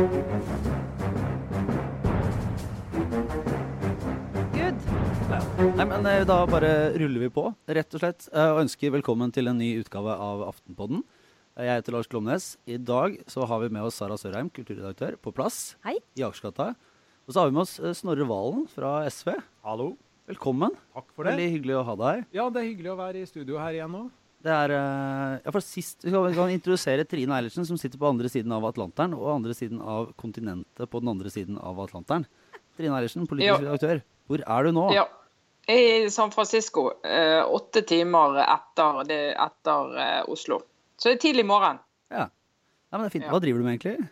Good. Nei, men eh, Da bare ruller vi på, rett og slett. eh, Og ønsker velkommen til en ny utgave av Aftenpodden. Eh, Jeg heter Lars Klomnes. I dag så har vi med oss Sara Sørheim, kulturredaktør, på plass Hei. i Akersgata. Og så har vi med oss Snorre Valen fra SV. Hallo. Velkommen. Takk for det. Veldig hyggelig å ha deg her. Ja, det er hyggelig å være i studio her igjen nå. Det er eh, ja, for sist, Vi kan, introdusere Trine Eilertsen, som sitter på andre siden av Atlanteren, og andre siden av kontinentet på den andre siden av Atlanteren. Trine Eilertsen, politisk redaktør. Hvor er du nå? Ja. Jeg er i San Francisco, eh, åtte timer etter, det, etter eh, Oslo. Så det er tidlig morgen. Ja. ja, men det er fint. Hva driver du med, egentlig?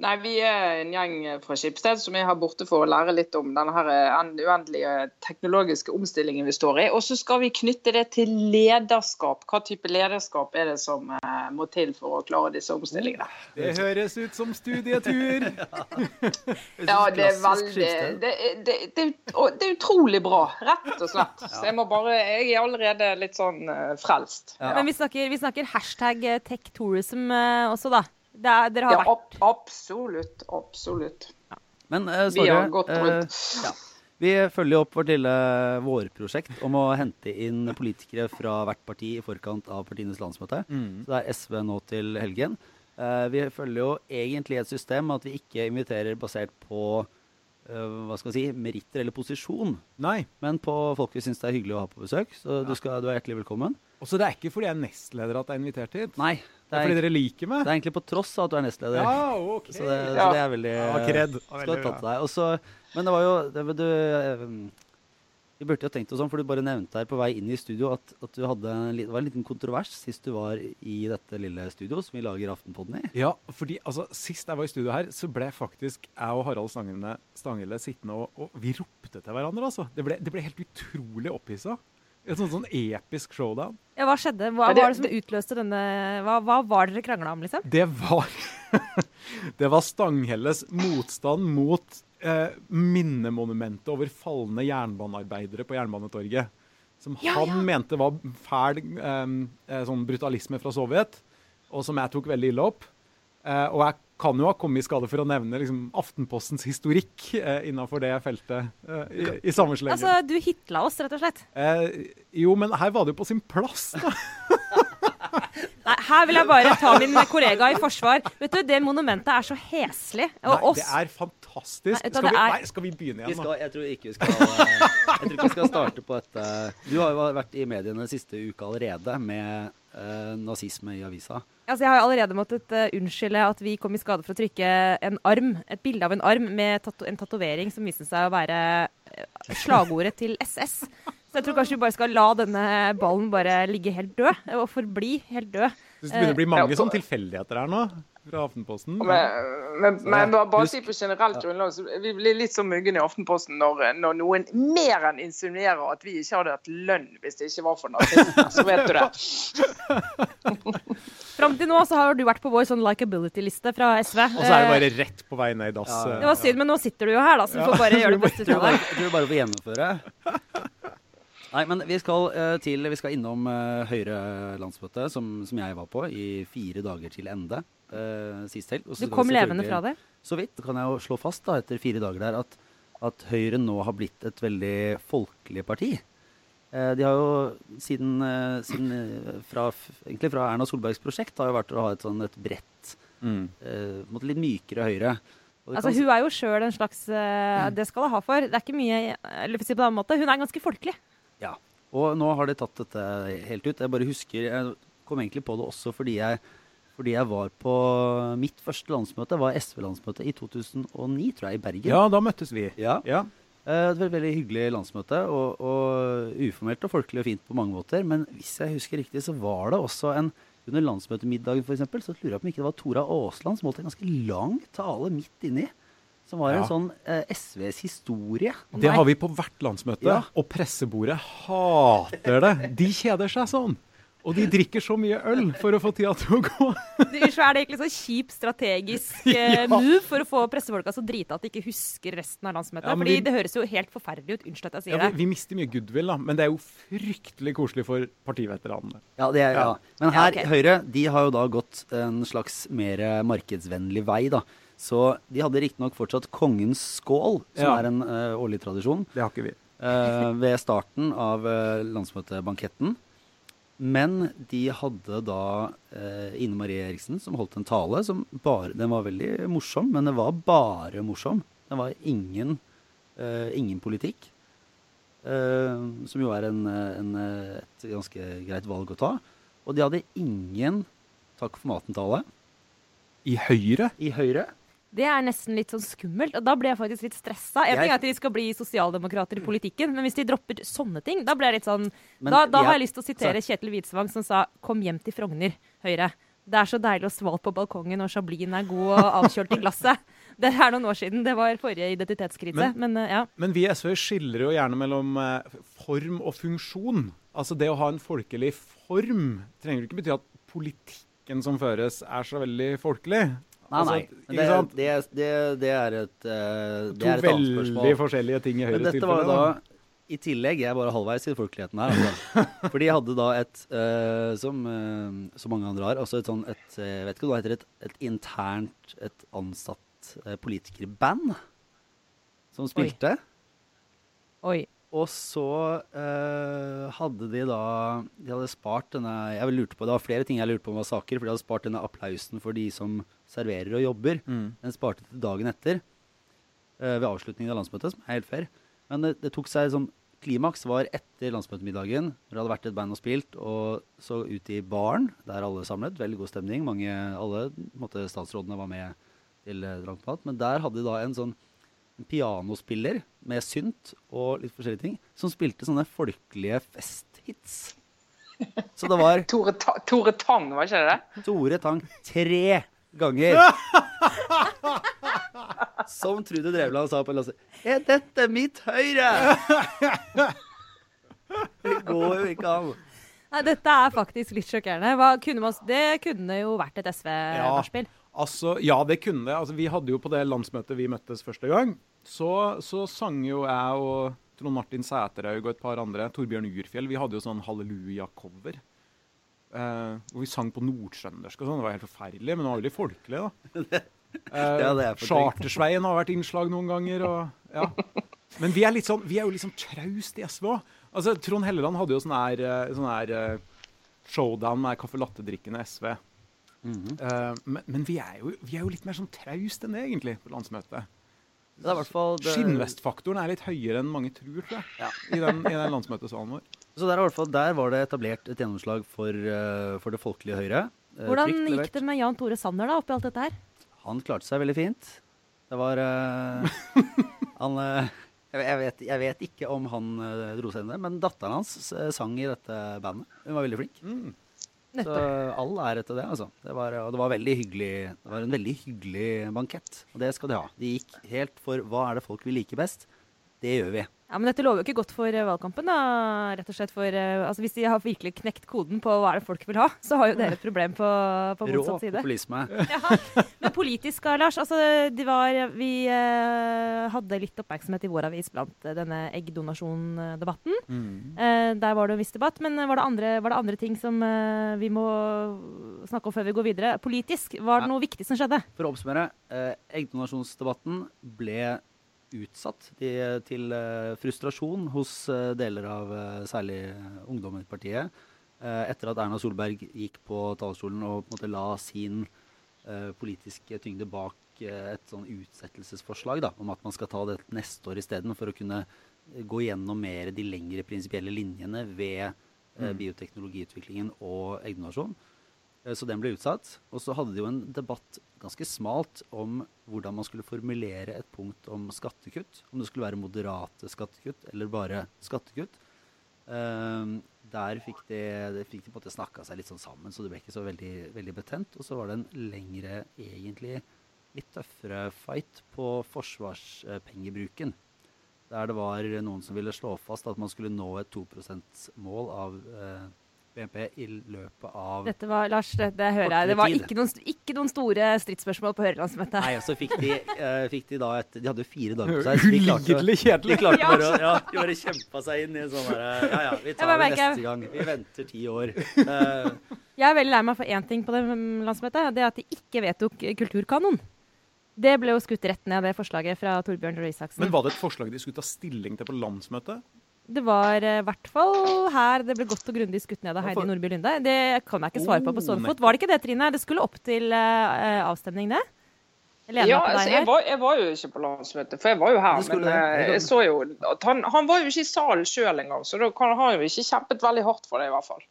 Nei, Vi er en gjeng fra Skipsted som er her borte for å lære litt om denne her eh, uendelige teknologiske omstillingen vi står i. Og så skal vi knytte det til lederskap. Hva type lederskap er det som eh, må til for å klare disse omstillingene? Det høres ut som studietur. Ja, det er veldig det, det, det, det er utrolig bra, rett og slett. Så jeg må bare Jeg er allerede litt sånn eh, frelst. Ja. Men vi snakker, vi snakker hashtag tech tourism også, da. Det er, dere har Ja, vært ab absolutt. Absolutt. Men eh, Vi har Snorre, gått eh, rundt. ja. Vi følger opp vårt lille vårprosjekt om å hente inn politikere fra hvert parti i forkant av partienes landsmøte. Mm. Så det er SV nå til helgen. Uh, vi følger jo egentlig et system at vi ikke inviterer basert på hva skal vi si, meritter eller posisjon, Nei. men på folk vi syns det er hyggelig å ha på besøk. Så du, skal, du er hjertelig velkommen. Og så det er ikke fordi jeg er nestleder at jeg er invitert hit. Nei, Det er fordi dere liker meg. det er egentlig på tross av at du er nestleder. Ja, OK. Så det, så det er veldig Ja, kred. Skal ha tatt deg. Også, men det var jo det, du, eh, Vi burde jo tenkt oss om, for du bare nevnte her på vei inn i studio at, at du hadde en, det var en liten kontrovers sist du var i dette lille studio som vi lager Aftenpodden i. Ja, fordi altså, Sist jeg var i studio her, så ble faktisk jeg og Harald Stangele, Stangele sittende og, og Vi ropte til hverandre, altså. Det ble, det ble helt utrolig opphissa. Et sånn, sånn episk showdown. Ja, hva skjedde? Hva Ja, det- var det som utløste denne Hva, hva var dere krangla om, liksom? Det var Det var Stanghelles motstand mot eh, minnemonumentet over falne jernbanearbeidere på Jernbanetorget. Som Ja, han ja. mente var fæl eh, eh, sånn brutalisme fra Sovjet, og som jeg tok veldig ille opp. Eh, og jeg kan jo ha kommet i skade for å nevne liksom, Aftenpostens historikk eh, innafor det feltet eh, i, i samme slenge. Altså, du hitla oss, rett og slett. eh, jo, men her var det jo på sin plass, da. Nei, her vil jeg bare ta min kollega i forsvar. Vet du, Det monumentet er så heslig. Og Nei, oss det er fantastisk. Nei, skal, vi, er- nei, skal vi begynne Vi igjen, skal, da? jeg tror ikke vi skal eh, Jeg tror ikke vi skal starte på dette. Du har jo vært i mediene siste uka allerede med eh, nazisme i avisa. Altså, Jeg har allerede måttet uh, unnskylde at vi kom i skade for å trykke en arm, et bilde av en arm med tato en tatovering som viste seg å være eh, slagordet til SS. Så jeg tror kanskje vi bare skal la denne ballen bare ligge helt død, og forbli helt død. Det begynner å bli mange Ja, sånne tilfeldigheter her nå, fra Aftenposten. Men, men, men bare, bare si på generelt grunnlag, så vi blir litt så muggen i Aftenposten når, når noen mer enn insinuerer at vi ikke hadde hatt lønn hvis det ikke var for nazistene. Så vet du det. Fram til nå så har du vært på vår sånn likability-liste fra SV. Og så er det Eh, bare rett på vei ned i dass. Ja, ja. Det var synd, men nå sitter du jo her, da, så du får bare gjøre det beste ut tror av bare, det. jeg tror bare får gjennomføre. Nei, men vi skal uh, til Vi skal innom uh, Høyre landsmøte, som, som jeg var på, i fire dager til ende uh, sist helg. Du kom levende fra det. Så vidt. Kan jeg jo slå fast da, etter fire dager der at, at Høyre nå har blitt et veldig folkelig parti. Eh, de har jo siden, siden fra, egentlig fra Erna Solbergs prosjekt har jo vært å ha et sånn et bredt, Mm. eh, litt mykere Høyre. Altså, kan- hun er jo sjøl en slags eh, Det skal hun ha for. Det er ikke mye Eller si på den måten. hun er ganske folkelig. Ja, og nå har de tatt dette helt ut. Jeg bare husker, jeg kom egentlig på det også fordi jeg, fordi jeg var på mitt første landsmøte, var SV-landsmøte i 2009, tror jeg, i Bergen. Ja, da møttes vi. Ja. Ja. Eh, Et veldig, veldig hyggelig landsmøte, og, og uformelt og folkelig og fint på mange måter. Men hvis jeg husker riktig, så var det også en under landsmøtemiddagen for eksempel, så lurer jeg på om ikke det var Tora Aasland som holdt en ganske lang tale midt inni. Som var Ja. en sånn eh, SVs historie. Det har vi på hvert landsmøte. Ja. Og pressebordet hater det. De kjeder seg sånn. Og de drikker så mye øl for å få tida til å gå. Det er det egentlig sånn kjip strategisk eh, move for å få pressefolka så drita at de ikke husker resten av landsmøtet. Ja, fordi vi- det høres jo helt forferdelig ut. Unnskyld at jeg sier Ja, det. vi mister mye goodwill, da, men det er jo fryktelig koselig for partiveteranene. Ja, det er, ja. Ja. Men Ja, her. Høyre de har jo da gått en slags mer markedsvennlig vei. da. Så de hadde riktignok fortsatt Kongens skål, som Ja. er en uh, årlig tradisjon, Det har ikke vi. uh, ved starten av uh, landsmøtebanketten. Men de hadde da Ine Marie Eriksen som holdt en tale som bare Den var veldig morsom, men det var bare morsom. Det var ingen, ingen politikk. Som jo er en, en, et ganske greit valg å ta. Og de hadde ingen takk for maten-tale I Høyre? i Høyre. Det er nesten litt sånn skummelt. og Da ble jeg faktisk litt stressa. Jeg- ting er at de skal bli sosialdemokrater i politikken, men hvis de dropper sånne ting, da blir jeg litt sånn Men Da, da har jeg- lyst til å sitere Kjetil Hvitsvang som sa 'Kom hjem til Frogner, Høyre'. Det er så deilig å svalt på balkongen, når chablisen er god og avkjølt i glasset. Det er noen år siden. Det var forrige identitetskrise. Men, men, ja. Men vi i SV skiller jo gjerne mellom eh, form og funksjon. Altså det å ha en folkelig form trenger ikke bety at politikken som føres, er så veldig folkelig. Nei, Altså, nei. ikke Det, sant? det, det, det er et uh, Det To er et annet veldig forskjellige ting i Men Høyres dette var tilfelle. da. I tillegg, jeg er bare halvveis i folkeligheten her. Altså. For de hadde da et, uh, som uh, så mange andre har, altså et sånn et, eh, Jeg vet ikke hva det heter, et, et internt, et ansatt eh, politikerband som spilte. Oi. Oi. Og så eh, hadde de da De hadde spart denne Jeg lurte på, Det var flere ting jeg lurte på om var saker, for de hadde spart denne applausen for de som serverer og jobber. Mm. Den sparte til dagen etter, eh, ved avslutningen av landsmøtet, som er helt fair. Men det, det tok seg sånn Klimaks var etter landsmøtemiddagen, hvor det hadde vært et band og spilt, og så ut i baren, der alle samlet. Veldig god stemning. Mange, alle måtte, statsrådene var med til eh, drankmat. Men der hadde de da en sånn en pianospiller med synt og litt forskjellige ting, som spilte sånne folkelige festhits. Så det var Tore, Ta Tore Tang, var ikke det det? Tore Tang tre ganger. Som Trude Drevland sa på lasset. Er dette mitt høyre? Det går jo ikke an. Nei, dette er faktisk litt sjokkerende. Hva kunne man, det kunne jo vært et SV-nachspiel. Altså, ja, det kunne det. Altså, vi hadde jo på det landsmøtet vi møttes første gang, så, så sang jo jeg og Trond Martin Sæterhaug og et par andre, Torbjørn Urfjell, vi hadde jo sånn halleluja-cover. Eh, hvor vi sang på nordtrøndersk og sånn. Det var helt forferdelig, men det var veldig folkelig, da. Eh, er. Chartersveien har vært innslag noen ganger, og ja. Men vi er, litt sånn, vi er jo litt sånn traust i SV òg. Altså, Trond Helleland hadde jo sånn her, eh, sånn her eh, showdown med kaffe latte-drikkende SV. Mhm. Eh, men men vi, er jo, vi er jo litt mer sånn traust enn det, egentlig, på landsmøtet. Det er Skinnvestfaktoren er litt høyere enn mange tror, tror jeg, Ja. i, den, i den landsmøtesalen vår. Så der, er i hvert fall, der var det etablert et gjennomslag for, eh, for det folkelige Høyre. Eh, Hvordan trygt gikk det med Jan Tore Sanner da, oppi alt dette her? Han klarte seg veldig fint. Det var uh, Han uh, jeg, vet, jeg vet ikke om han uh, dro seg inn der, men datteren hans sang i dette bandet. Hun var veldig flink. Mm. Så Nettopp. all ære til det, altså. Det var, og det var hyggelig. Det var en veldig hyggelig bankett, og det skal de ha. De gikk helt for hva er det folk vil like best. Det gjør vi. Ja, men Dette lover jo ikke godt for eh, valgkampen. da, rett og slett for, eh, altså Hvis de har virkelig knekt koden på hva er det folk vil ha, så har jo dere et problem på, på motsatt side. Rå populisme. Ja. Men politisk, Lars. altså de var, Vi eh, hadde litt oppmerksomhet i vår avis blant eh, denne eggdonasjondebatten. Eh, der var det en viss debatt. Men var det andre, var det andre ting som eh, vi må snakke om før vi går videre? Politisk, var det Ja. noe viktig som skjedde? For å oppsummere, eh, eggdonasjonsdebatten ble utsatt til, eh, frustrasjon hos eh, deler av eh, særlig ungdommen i partiet. etter at Erna Solberg gikk på talerstolen og på en måte la sin politiske tyngde bak et sånn utsettelsesforslag da, om at man skal ta det neste år isteden, for å kunne gå gjennom mer de lengre prinsipielle linjene ved eh, bioteknologiutviklingen og eggdonasjon. Så den ble utsatt. Og så hadde de jo en debatt ganske smalt om hvordan man skulle formulere et punkt om skattekutt. Om det skulle være moderate skattekutt eller bare skattekutt. Uh, der fikk de, de fikk de på en måte snakka seg litt sånn sammen, så det ble ikke så veldig, veldig betent. Og så var det en lengre, egentlig litt tøffere fight på forsvarspengebruken. Der det var noen som ville slå fast at man skulle nå et 2 %-mål av eh, BNP i løpet av Dette var, Lars, det, det hører jeg. Det var ikke noen, ikke noen store stridsspørsmål på Høyrelandsmøtet. Nei, og så fikk de, uh, fikk de da et De hadde jo fire dager på seg. så kjedelig. Ulidelig de klarte bare å ja, De bare kjempa seg inn i en sånn derre Ja ja, vi tar det neste gang. Vi venter ti år. Uh, Jeg er veldig lei meg for én ting på det landsmøtet. Det er at de ikke vedtok eh, kulturkanon. Det ble jo skutt rett ned, det forslaget fra Torbjørn Røe Isaksen. Men var det et forslag de skulle ta stilling til på landsmøtet? Det var eh, i hvert fall her det ble godt og grundig skutt ned av Heidi? Nordby Lunde. Det kan jeg ikke svare på på Oh, stående fot. Var det ikke det, Trine? Det skulle opp til uh, avstemning, det? Lene Ja, altså, jeg, var, jeg var jo ikke på landsmøtet, for jeg var jo her. Men eh, jeg så jo at han, han var jo ikke i salen sjøl engang, så da kan, har han jo ikke kjempet veldig hardt for det, i hvert fall.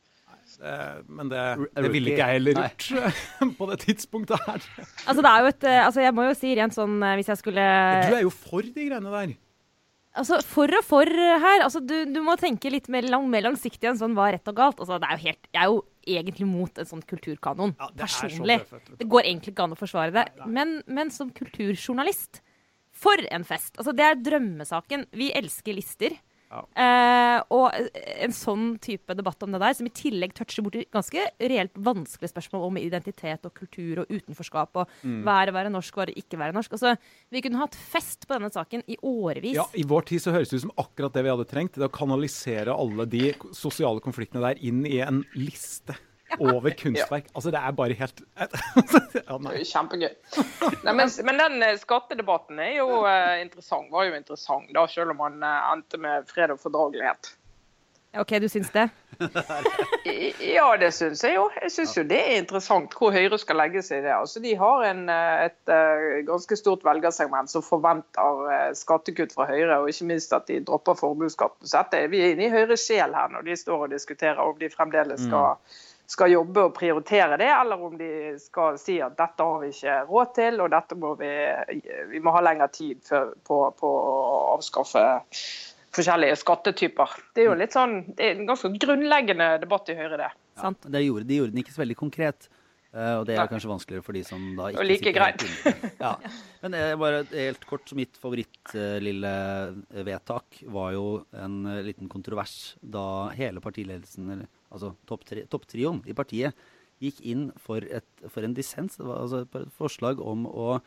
Eh, Men det, det ville ikke jeg heller gjort på det tidspunktet her. Altså, det er jo et eh, Altså, jeg må jo si rent sånn eh, hvis jeg skulle Du er jo for de greiene der. Altså, For og for her. Altså, du, du må tenke litt mer, lang, mer langsiktig enn sånn hva er rett og galt. Altså, det er jo helt, jeg er jo egentlig mot en sånn kulturkanon. Ja, det er personlig. tøft. Det går egentlig ikke an å forsvare det. Men, men som kulturjournalist, for en fest! Altså, det er drømmesaken. Vi elsker lister. Ja. Eh, og en sånn type debatt om det der, som i tillegg toucher borti ganske reelt vanskelige spørsmål om identitet og kultur og utenforskap og Mm. være være norsk og være ikke være norsk. Altså, vi kunne hatt fest på denne saken i årevis. Ja, I vår tid så høres det ut som akkurat det vi hadde trengt. Det å kanalisere alle de sosiale konfliktene der inn i en liste over kunstverk. Altså, det er bare helt ja, Det er kjempegøy. Nei, men, men den eh, skattedebatten er jo uh, interessant, var jo interessant, da, selv om han uh, endte med fred og fordragelighet. OK, du syns det? Ja, det syns jeg jo. Jeg syns jo det er interessant hvor Høyre skal legge seg i det. Altså, de har en, et, et ganske stort velgersegment som forventer skattekutt fra Høyre, og ikke minst at de dropper formuesskatten. Så dette, vi er inne i Høyres sjel her når de står og diskuterer om de fremdeles skal, skal jobbe og prioritere det, eller om de skal si at dette har vi ikke råd til, og dette må vi, vi må ha lengre tid for, på, på å avskaffe forskjellige skattetyper. Det er jo litt sånn, det er en ganske grunnleggende debatt i Høyre, det. Sant. Det gjorde, de gjorde den ikke så veldig konkret. Uh, og det er kanskje vanskeligere for de som da ikke Og like sitter greit. Ja. Men eh, bare helt kort, så mitt favorittlille vedtak var jo en uh, liten kontrovers da hele partiledelsen, eller altså topptrioen topptrioen i partiet, gikk inn for, et, for en dissens. Det var altså et forslag om å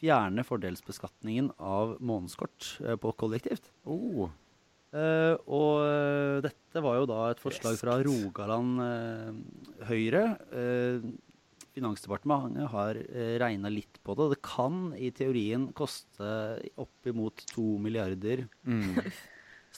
fjerne fordelsbeskatningen av månedskort eh, på kollektivt. Oh. Uh, og eh, dette var jo da et forslag fra Rogaland uh, Høyre. Uh, Finansdepartementet har uh, regna litt på det. Det kan i teorien koste oppimot to milliarder. Mm.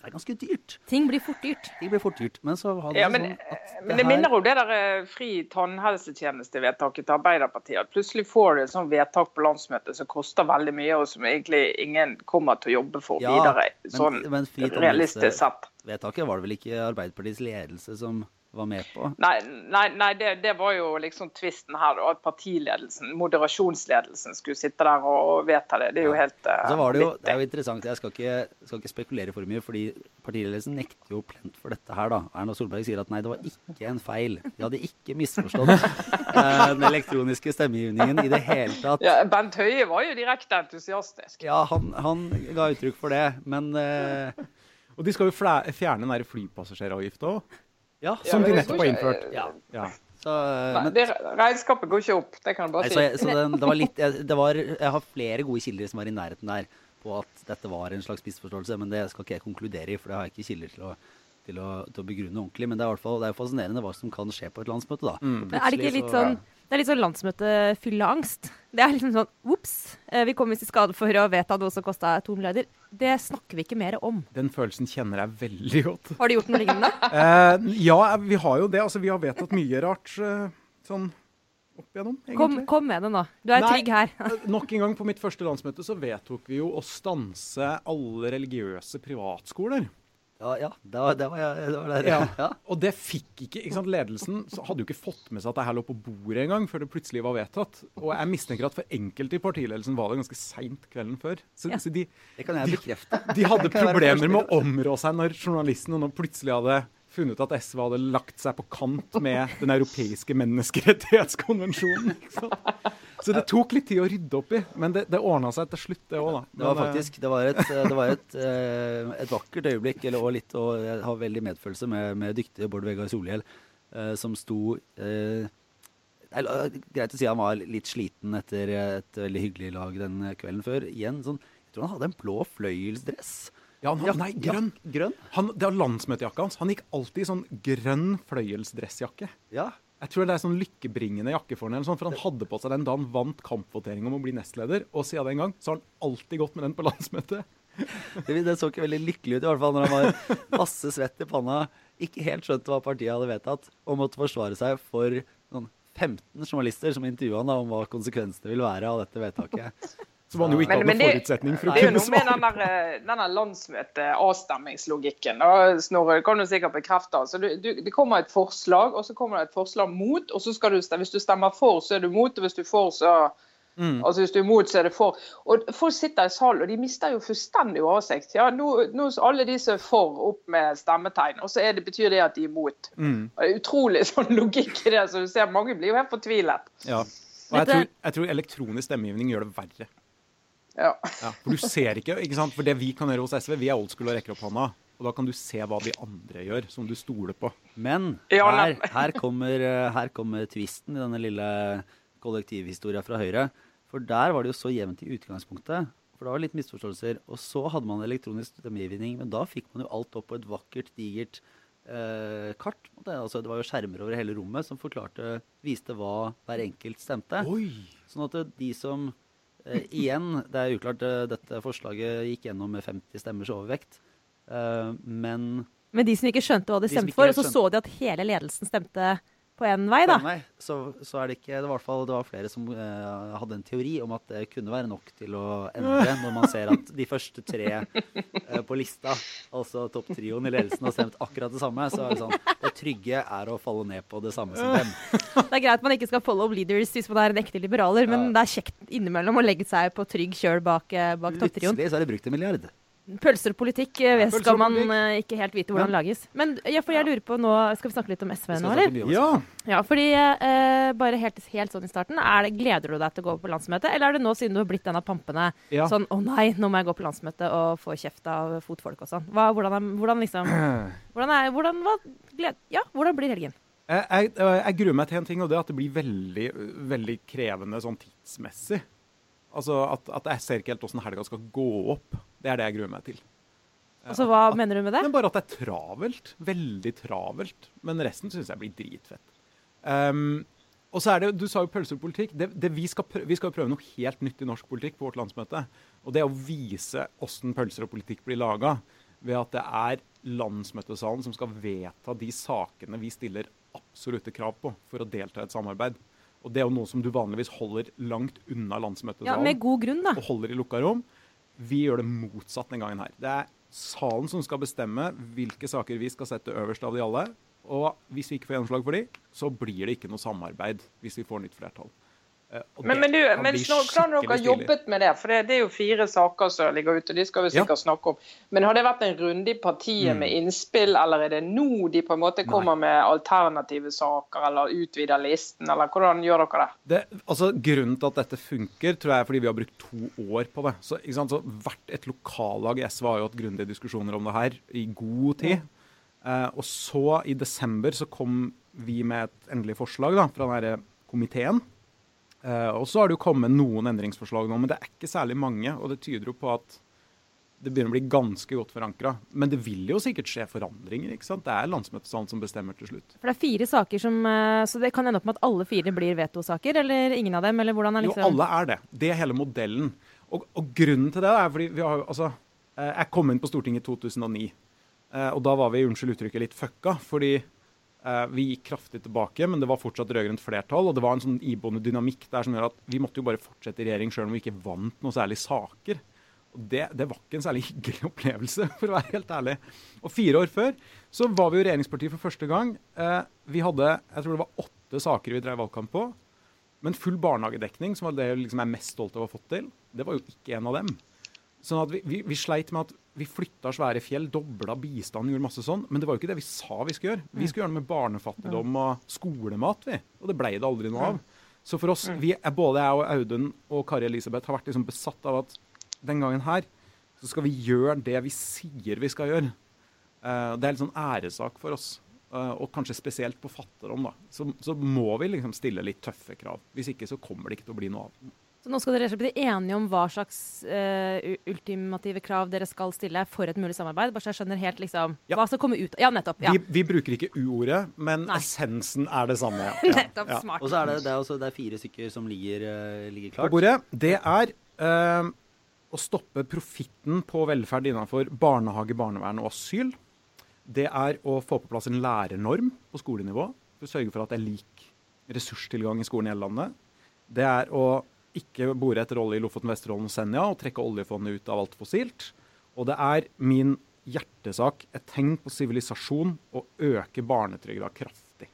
Det er ganske dyrt. Ting blir fort dyrt. Ting blir fort dyrt. Men så hadde Ja, men, sånn at men det her- minner om det der eh, fri tannhelsetjenestevedtaket til Arbeiderpartiet. At plutselig får du et sånt vedtak på landsmøtet som koster veldig mye, og som egentlig ingen kommer til å jobbe for Ja, videre. Sånn men men realistisk sett. Vedtaket var det vel ikke Arbeiderpartiets ledelse som var med på? Nei, nei, nei det, det var jo liksom tvisten her, at partiledelsen, moderasjonsledelsen, skulle sitte der og, vedta det. Det er jo helt uh, Så var det jo, det er jo interessant, jeg skal ikke, skal ikke spekulere for mye, fordi partiledelsen nekter jo plent for dette her da. Erna Solberg sier at nei, det var ikke en feil. De hadde ikke misforstått uh, den elektroniske stemmegivningen i det hele tatt. ja, Bent Høie var jo direkte entusiastisk. Ja, han, han ga uttrykk for det, men uh, Og de skal jo fjerne den flypassasjeravgifta òg, ja. Som de nettopp har innført. ja. Ja. Så, eh, Nei, men, det regnskapet går ikke opp, det kan du bare si. så, så det, det var litt, jeg, det var, jeg har flere gode kilder som var i nærheten der på at dette var en slags misforståelse, men det skal ikke jeg konkludere i, for det har jeg ikke kilder til å, til å, til å begrunne ordentlig. Men det er i hvert fall det er jo fascinerende hva som kan skje på et landsmøte, da. Mm. Men er det ikke litt så- sånn det er litt sånn landsmøtefylleangst. Det er liksom sånn ops, eh, vi kom i skade for å vedta noe som kosta to milliarder. Det snakker vi ikke mer om. Den følelsen kjenner jeg veldig godt. Har du gjort noe lignende? Eh, ja, vi har jo det. Altså, vi har vedtatt mye rart eh, sånn opp igjennom, Kom, egentlig. kom med det nå. Du er Nei. trygg her. Eh, Nok en gang på mitt første landsmøte så vedtok vi jo å stanse alle religiøse privatskoler. Ja, ja det, var, det, var jeg, det var der. Ja. Ja. Og det fikk ikke ikke sant, Ledelsen hadde jo ikke fått med seg at det her lå på bordet engang, før det plutselig var vedtatt. Og jeg mistenker at for enkelte i partiledelsen var det ganske seint kvelden før. Så, Ja. så de, Det kan jeg bekrefte. de hadde jeg være problemer med å områ seg når journalisten og nå plutselig hadde funnet ut at SV hadde lagt seg på kant med den europeiske menneskerettighetskonvensjonen. Så det tok litt tid å rydde opp i, men det, det ordna seg til slutt, det òg, da. Det var eh, faktisk det var et, det var et, eh, et vakkert øyeblikk, eller og litt, og jeg har veldig medfølelse med, med dyktige Bård Vegar Solhjell, eh, som sto eh, greit å si han var litt sliten etter et veldig hyggelig lag den kvelden før. Igjen, sånn, jeg tror han hadde en blå fløyelsdress. Ja, han, nei, grønn. Grønn? Han, det var landsmøtejakka hans. Han gikk alltid i sånn grønn fløyelsdressjakke. Ja. Jeg tror det er sånn lykkebringende jakke for sånn, for han hadde på seg den da han vant kampvotering om å bli nestleder. Og siden den gang så har han alltid gått med den på landsmøtet. Det, det så ikke veldig lykkelig ut, i hvert fall når han var masse svett i panna, ikke helt skjønte hva partiet hadde vedtatt, og måtte forsvare seg for noen 15 journalister som intervjua han da, om hva konsekvensene ville være av dette vedtaket. Som han jo ikke Men- hadde men det- forutsetning for å Det er jo noe med svare. eh, den landsmøte-avstemmingslogikken. Snorre, det kan du sikkert bekrefte. Altså, du, du, det kommer et forslag, og så kommer det et forslag mot. og så skal du, stemme- Hvis du stemmer for, så er du mot, og hvis du for, så Mm. Altså Hvis du er imot, så er det for. Og Folk sitter i salen og de mister jo fullstendig oversikt. Ja, nå, nå alle de som er for, opp med stemmetegn, og så er det, betyr det at de er imot. Mm. Utrolig sånn logikk i det. så du ser Mange blir jo helt fortvilet. Ja. Og jeg tror, jeg tror elektronisk stemmegivning gjør det verre. Ja. Ja, for du ser ikke, ikke sant? For det vi kan gjøre hos SV, vi er old school og rekker opp hånda. Og da kan du se hva de andre gjør, som du stoler på. Men her, her, kommer, eh, her kommer tvisten i denne lille kollektivhistoria fra Høyre. For der var det jo så jevnt i utgangspunktet. For det var litt misforståelser. Og så hadde man elektronisk stemmegivning, men da fikk man jo alt opp på et vakkert, digert eh, kart. Det. Altså, det var jo skjermer over hele rommet som forklarte, viste hva hver enkelt stemte. Oi! Sånn at de som eh, Igjen, det er uklart, eh, dette forslaget gikk gjennom med 50 stemmers overvekt. Eh, men Men de som ikke skjønte hva de De stemte for, og så så de at hele ledelsen stemte på én vei, da. Nei, så, så er det ikke det var, i fall, det var flere som uh, hadde en teori om at det kunne være nok til å endre, når man ser at de første tre uh, på lista, altså topptrioen i ledelsen, har stemt akkurat det samme. Så er det sånn Det trygge er å falle ned på det samme som dem. Det er greit man ikke skal follow leaders hvis man er en ekte liberaler, men det er kjekt innimellom å legge seg på trygg kjøl bak, eh, bak topptrioen. Plutselig så er det brukt en milliard. Pølser og politikk eh, Pølser skal og man politikk. eh, ikke helt vite hvordan lages. Men ja, for jeg lurer på nå Skal vi snakke litt om SV nå, eller? Ja! Ja, fordi eh, bare helt, helt sånn i starten, er det, gleder du deg til å gå på landsmøte, eller er det nå, siden du har blitt en av pampene, Ja. sånn å nei, nå må jeg gå på landsmøte og få kjeft av fotfolk og sånn? Hva, hvordan, er, hvordan liksom Hvordan er hvordan, hva, gled, Ja, hvordan blir helgen? Jeg, jeg, jeg gruer meg til en ting, og det er at det blir veldig, veldig krevende sånn tidsmessig. Altså at, at jeg ser ikke helt åssen helga skal gå opp. Det er det jeg gruer meg til. Altså, hva mener du med det? Men bare at det er travelt. Veldig travelt. Men resten syns jeg blir dritfett. Um, og så er det, Du sa jo pølser og politikk. Det, det vi, skal prøve, vi skal prøve noe helt nytt i norsk politikk på vårt landsmøte. Og det er å vise åssen pølser og politikk blir laga. Ved at det er landsmøtesalen som skal vedta de sakene vi stiller absolutte krav på for å delta i et samarbeid. Og det er jo noe som du vanligvis holder langt unna landsmøtesalen. Ja, Med god grunn, da. og holder i lukka rom. Vi gjør det motsatt den gangen her. Det er salen som skal bestemme hvilke saker vi skal sette øverst av de alle. Og hvis vi ikke får gjennomslag for de, så blir det ikke noe samarbeid hvis vi får nytt flertall. Eh, Men, men, du, kan men hvordan har dere jobbet med det? For det, det er jo fire saker som ligger ute, og de skal vi sikkert snakke om. Men har det vært en runde i partiet Mm. med innspill, eller er det nå de på en måte kommer med alternative saker, eller utvider listen, eller hvordan gjør dere det? Det, altså, grunnen til at dette funker, tror jeg er fordi vi har brukt to år på det. Så, så Hvert et lokallag i SV har jo hatt grundige diskusjoner om det her i god tid. Eh, og så, i desember, så kom vi med et endelig forslag da, fra denne komiteen. Eh, og så har det jo kommet noen endringsforslag nå, men det er ikke særlig mange. Og det tyder jo på at det begynner å bli ganske godt forankra. Men det vil jo sikkert skje forandringer. ikke sant? Det er landsmøtesalen som bestemmer til slutt. For det er fire saker som eh, Så det kan ende opp med at alle fire blir vetosaker, eller ingen av dem? Eller hvordan er Jo, liksom alle er det. Det er hele modellen. Og, og grunnen til det er fordi vi har jo altså eh, Jeg kom inn på Stortinget i 2009. eh, Og da var vi, unnskyld uttrykket, litt fucka. Fordi vi gikk kraftig tilbake, men det var fortsatt rød-grønt flertall. Og det var en sånn iboende dynamikk der som gjør at vi måtte jo bare fortsette i regjering sjøl om vi ikke vant noe særlig saker. Og det, det var ikke en særlig hyggelig opplevelse, for å være helt ærlig. Og fire år før så var vi jo regjeringsparti for første gang. Eh, vi hadde jeg tror det var åtte saker vi drev valgkamp på. Men full barnehagedekning, som var det jeg liksom er mest stolt av å ha fått til, det var jo ikke en av dem. Sånn at vi, vi, vi sleit med at vi flytta svære fjell, dobla bistanden, gjorde masse sånn. Men det var jo ikke det vi sa vi skulle gjøre. Vi skulle gjøre det med barnefattigdom og skolemat, vi. Og det ble det aldri noe av. Så for oss, vi både jeg og Audun og Kari Elisabeth har vært liksom besatt av at den gangen her så skal vi gjøre det vi sier vi skal gjøre. Eh, det er en sånn æresak for oss. Eh, og kanskje spesielt på fattigdom, da. Så, så må vi liksom stille litt tøffe krav. Hvis ikke så kommer det ikke til å bli noe av. Så nå skal dere bli enige om hva slags uh, ultimative krav dere skal stille for et mulig samarbeid? Bare så jeg skjønner helt liksom Ja. hva som kommer ut Ja, nettopp. Ja. Vi, vi bruker ikke U-ordet, men Nei. essensen er det samme. Ja. Nettopp. Ja. Smart. Og så er det, det, er også, det er fire stykker som ligger, uh, ligger på klart. bordet, det er uh, å stoppe profitten på velferd innenfor barnehage, barnevern og asyl. Det er å få på plass en lærernorm på skolenivå for å sørge for at det er lik ressurstilgang i skolen i hele landet. Det er å ikke bore etter olje i Lofoten, Vesterålen og Senja og trekke oljefondet ut av alt fossilt. Og det er min hjertesak, et tegn på sivilisasjon, å øke barnetrygda kraftig.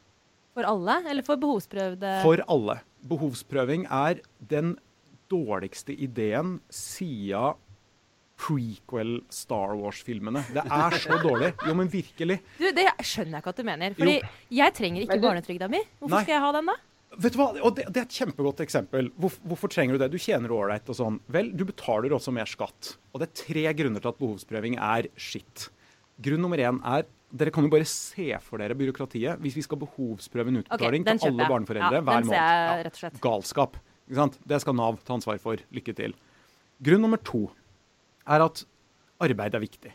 For alle, eller for behovsprøvde? For alle. Behovsprøving er den dårligste ideen siden prequel Star Wars-filmene. Det er så dårlig. Jo, men virkelig. Du, det skjønner jeg ikke at du mener. Fordi jeg trenger ikke barnetrygda mi. Hvorfor Nei. skal jeg ha den, da? Vet du hva? Og det, det er et kjempegodt eksempel. Hvorfor, hvorfor trenger du det? Du tjener ålreit og sånn. Vel, du betaler også mer skatt. Og det er tre grunner til at behovsprøving er skitt. Grunn nummer én er Dere kan jo bare se for dere byråkratiet hvis vi skal behovsprøve en utbetaling okay, til alle jeg. barneforeldre Ja, hver måned. jeg Ja. rett og slett. Galskap. Ikke sant? Det skal Nav ta ansvar for. Lykke til. Grunn nummer to er at arbeid er viktig.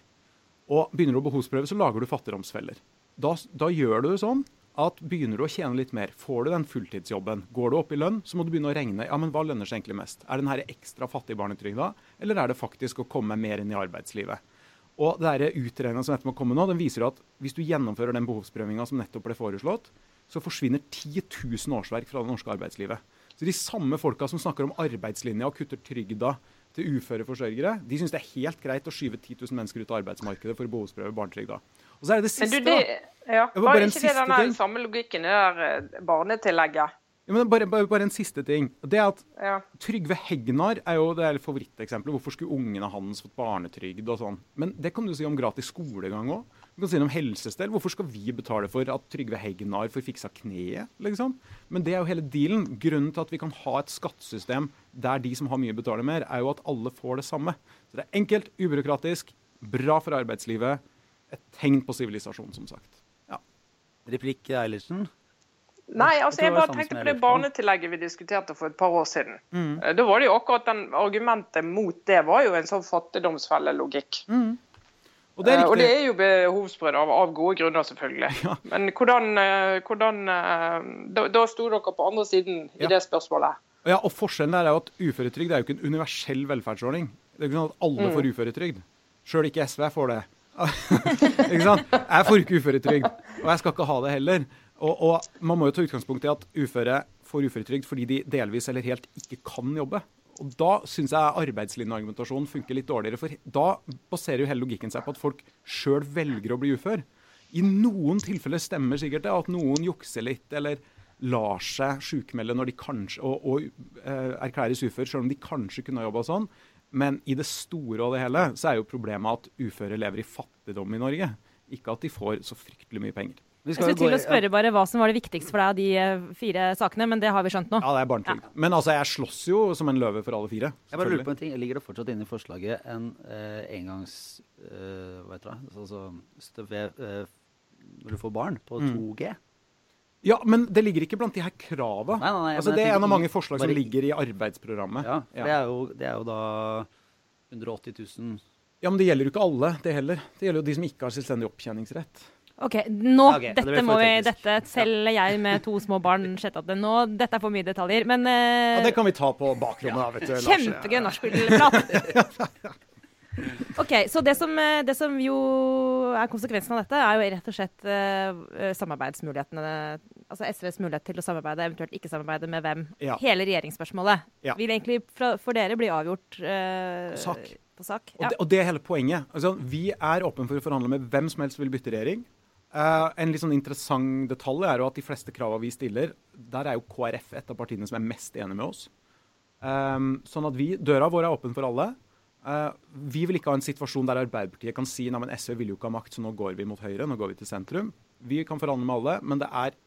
Og begynner du å behovsprøve, så lager du fattigdomsfeller. Da, da gjør du det sånn at begynner du å tjene litt mer, får du den fulltidsjobben, går du opp i lønn, så må du begynne å regne ja, men hva lønner seg egentlig mest. Er den her ekstra fattigbarnetrygda, eller er det faktisk å komme mer inn i arbeidslivet? Og det utregninga som dette må komme nå, den viser at hvis du gjennomfører den behovsprøvinga som nettopp ble foreslått, så forsvinner 10 000 årsverk fra det norske arbeidslivet. Så de samme folka som snakker om arbeidslinja og kutter trygda til uføre forsørgere, de syns det er helt greit å skyve 10 000 mennesker ut av arbeidsmarkedet for å behovsprøve barnetrygda. Og så er det det siste, du, det, da. ja, Det var var en ikke det den der samme logikken i det eh, barnetillegget? Ja, men bare, bare, bare en siste ting. Det er at Ja. Trygve Hegnar er jo det er favoritteksempelet. Hvorfor skulle ungene hans fått barnetrygd og sånn? Men det kan du si om gratis skolegang òg. Du kan si det om helsestell. Hvorfor skal vi betale for at Trygve Hegnar får fiksa kneet, liksom? Men det er jo hele dealen. Grunnen til at vi kan ha et skattesystem der de som har mye, betaler mer, er jo at alle får det samme. Så det er enkelt, ubyråkratisk, bra for arbeidslivet. Et tegn på sivilisasjon, som sagt. Ja. Replikk Eilertsen. Nei, altså jeg, jeg bare tenkte på det barnetillegget vi diskuterte for et par år siden. Mm. Eh, Da var det jo akkurat den argumentet mot det var jo en sånn fattigdomsfellelogikk. Og det Eh, Og det er jo behovsprøvd av, av gode grunner, selvfølgelig. Ja. Men hvordan, eh, hvordan Da, da sto dere på andre siden i Ja. det spørsmålet. Ja, og Forskjellen der er jo at uføretrygd er jo ikke en universell velferdsordning. Det er ikke sånn at alle Mm. får uføretrygd. Sjøl ikke SV får det. ikke sant? Jeg får ikke uføretrygd, og jeg skal ikke ha det heller. Og, og Man må jo ta utgangspunkt i at uføre får uføretrygd fordi de delvis eller helt ikke kan jobbe. Og Da syns jeg arbeidslinjeargumentasjonen funker litt dårligere. For da baserer jo hele logikken seg på at folk sjøl velger å bli ufør. I noen tilfeller stemmer sikkert det at noen jukser litt eller lar seg sjukmelde når de kanskje, og, og eh, erklæres ufør, selv om de kanskje kunne ha jobba sånn. Men i det store og det hele så er jo problemet at uføre lever i fattigdom i Norge. Ikke at de får så fryktelig mye penger. Vi Jeg skulle til å spørre bare hva som var det viktigste for deg av de eh, fire sakene, men det har vi skjønt nå. Ja, det er barnetrygd. Men altså, jeg slåss jo som en løve for alle fire. Jeg bare lurer på en ting. Ligger det fortsatt inne i forslaget en eh, engangs... eh, hva heter det? Altså støv, eh, når du får barn, på Mm. 2G? Ja, men det ligger ikke blant de her krava. Nei, nei, nei, altså, det er en av mange forslag som bare som ligger i arbeidsprogrammet. Ja, Ja. Det, er jo, det er jo da 180 000 Ja, men det gjelder jo ikke alle, det heller. Det gjelder jo de som ikke har selvstendig opptjeningsrett. OK, nå okay, Dette det må vi teknisk. Dette selv jeg med to små barn sett at det nå Dette er for mye detaljer. Men uh, Ja, det kan vi ta på bakrommet, da, vet du. Kjempegøy nachspielprat. OK, så det som, eh, det som jo er konsekvensen av dette, er jo rett og slett uh, samarbeidsmulighetene. Altså SVs mulighet til å samarbeide, eventuelt ikke samarbeide med hvem. Ja. Hele regjeringsspørsmålet Ja. vil egentlig fra, for dere bli avgjort uh, Sak. på sak. Og, det, og det er hele poenget. Altså, vi er åpne for å forhandle med hvem som helst vil bytte regjering. Uh, en litt sånn interessant detalj er jo at de fleste kravene vi stiller, der er jo KrF et av partiene som er mest enig med oss. Um, sånn at vi, Døra vår er åpen for alle. Eh, vi vil ikke ha en situasjon der Arbeiderpartiet kan si nei, men SV vil jo ikke ha makt, så nå går vi mot høyre, nå går vi til sentrum. Vi kan forhandle med alle, men det er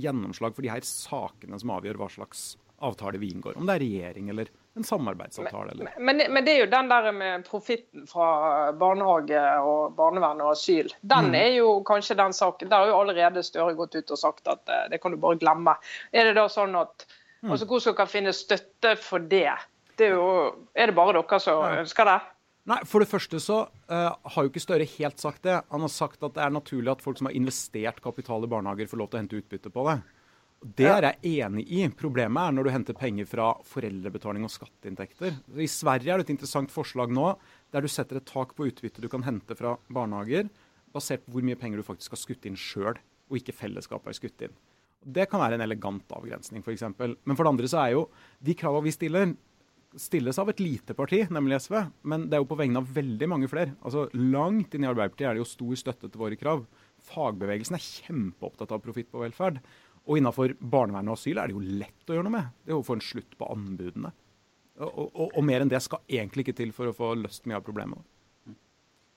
gjennomslag for de her sakene som avgjør hva slags avtale vi inngår. Om det er regjering eller en samarbeidsavtale. Eller. Men, men det er jo den der med profitten fra barnehage og barnevern og asyl. Den Mm. er jo kanskje den saken. Der har jo allerede Støre gått ut og sagt at eh, det kan du bare glemme. Er det da sånn at Mm. Altså Hvordan skal dere finne støtte for det? Det er, jo, er det bare dere som ønsker det? Nei, For det første så uh, har jo ikke Støre helt sagt det. Han har sagt at det er naturlig at folk som har investert kapital i barnehager, får lov til å hente utbytte på det. Det er jeg enig i. Problemet er når du henter penger fra foreldrebetaling og skatteinntekter. I Sverige er det et interessant forslag nå der du setter et tak på utbytte du kan hente fra barnehager, basert på hvor mye penger du faktisk har skutt inn sjøl, og ikke fellesskapet har skutt inn. Det kan være en elegant avgrensning, f.eks. Men for det andre så er jo de kravene vi stiller, stilles av et lite parti, nemlig SV. Men det er jo på vegne av veldig mange flere. Altså Langt inn i Arbeiderpartiet er det jo stor støtte til våre krav. Fagbevegelsen er kjempeopptatt av profitt på velferd. Og innafor barnevern og asyl er det jo lett å gjøre noe med. Det er å få en slutt på anbudene. Og, og, og, mer enn det skal egentlig ikke til for å få løst mye av problemet.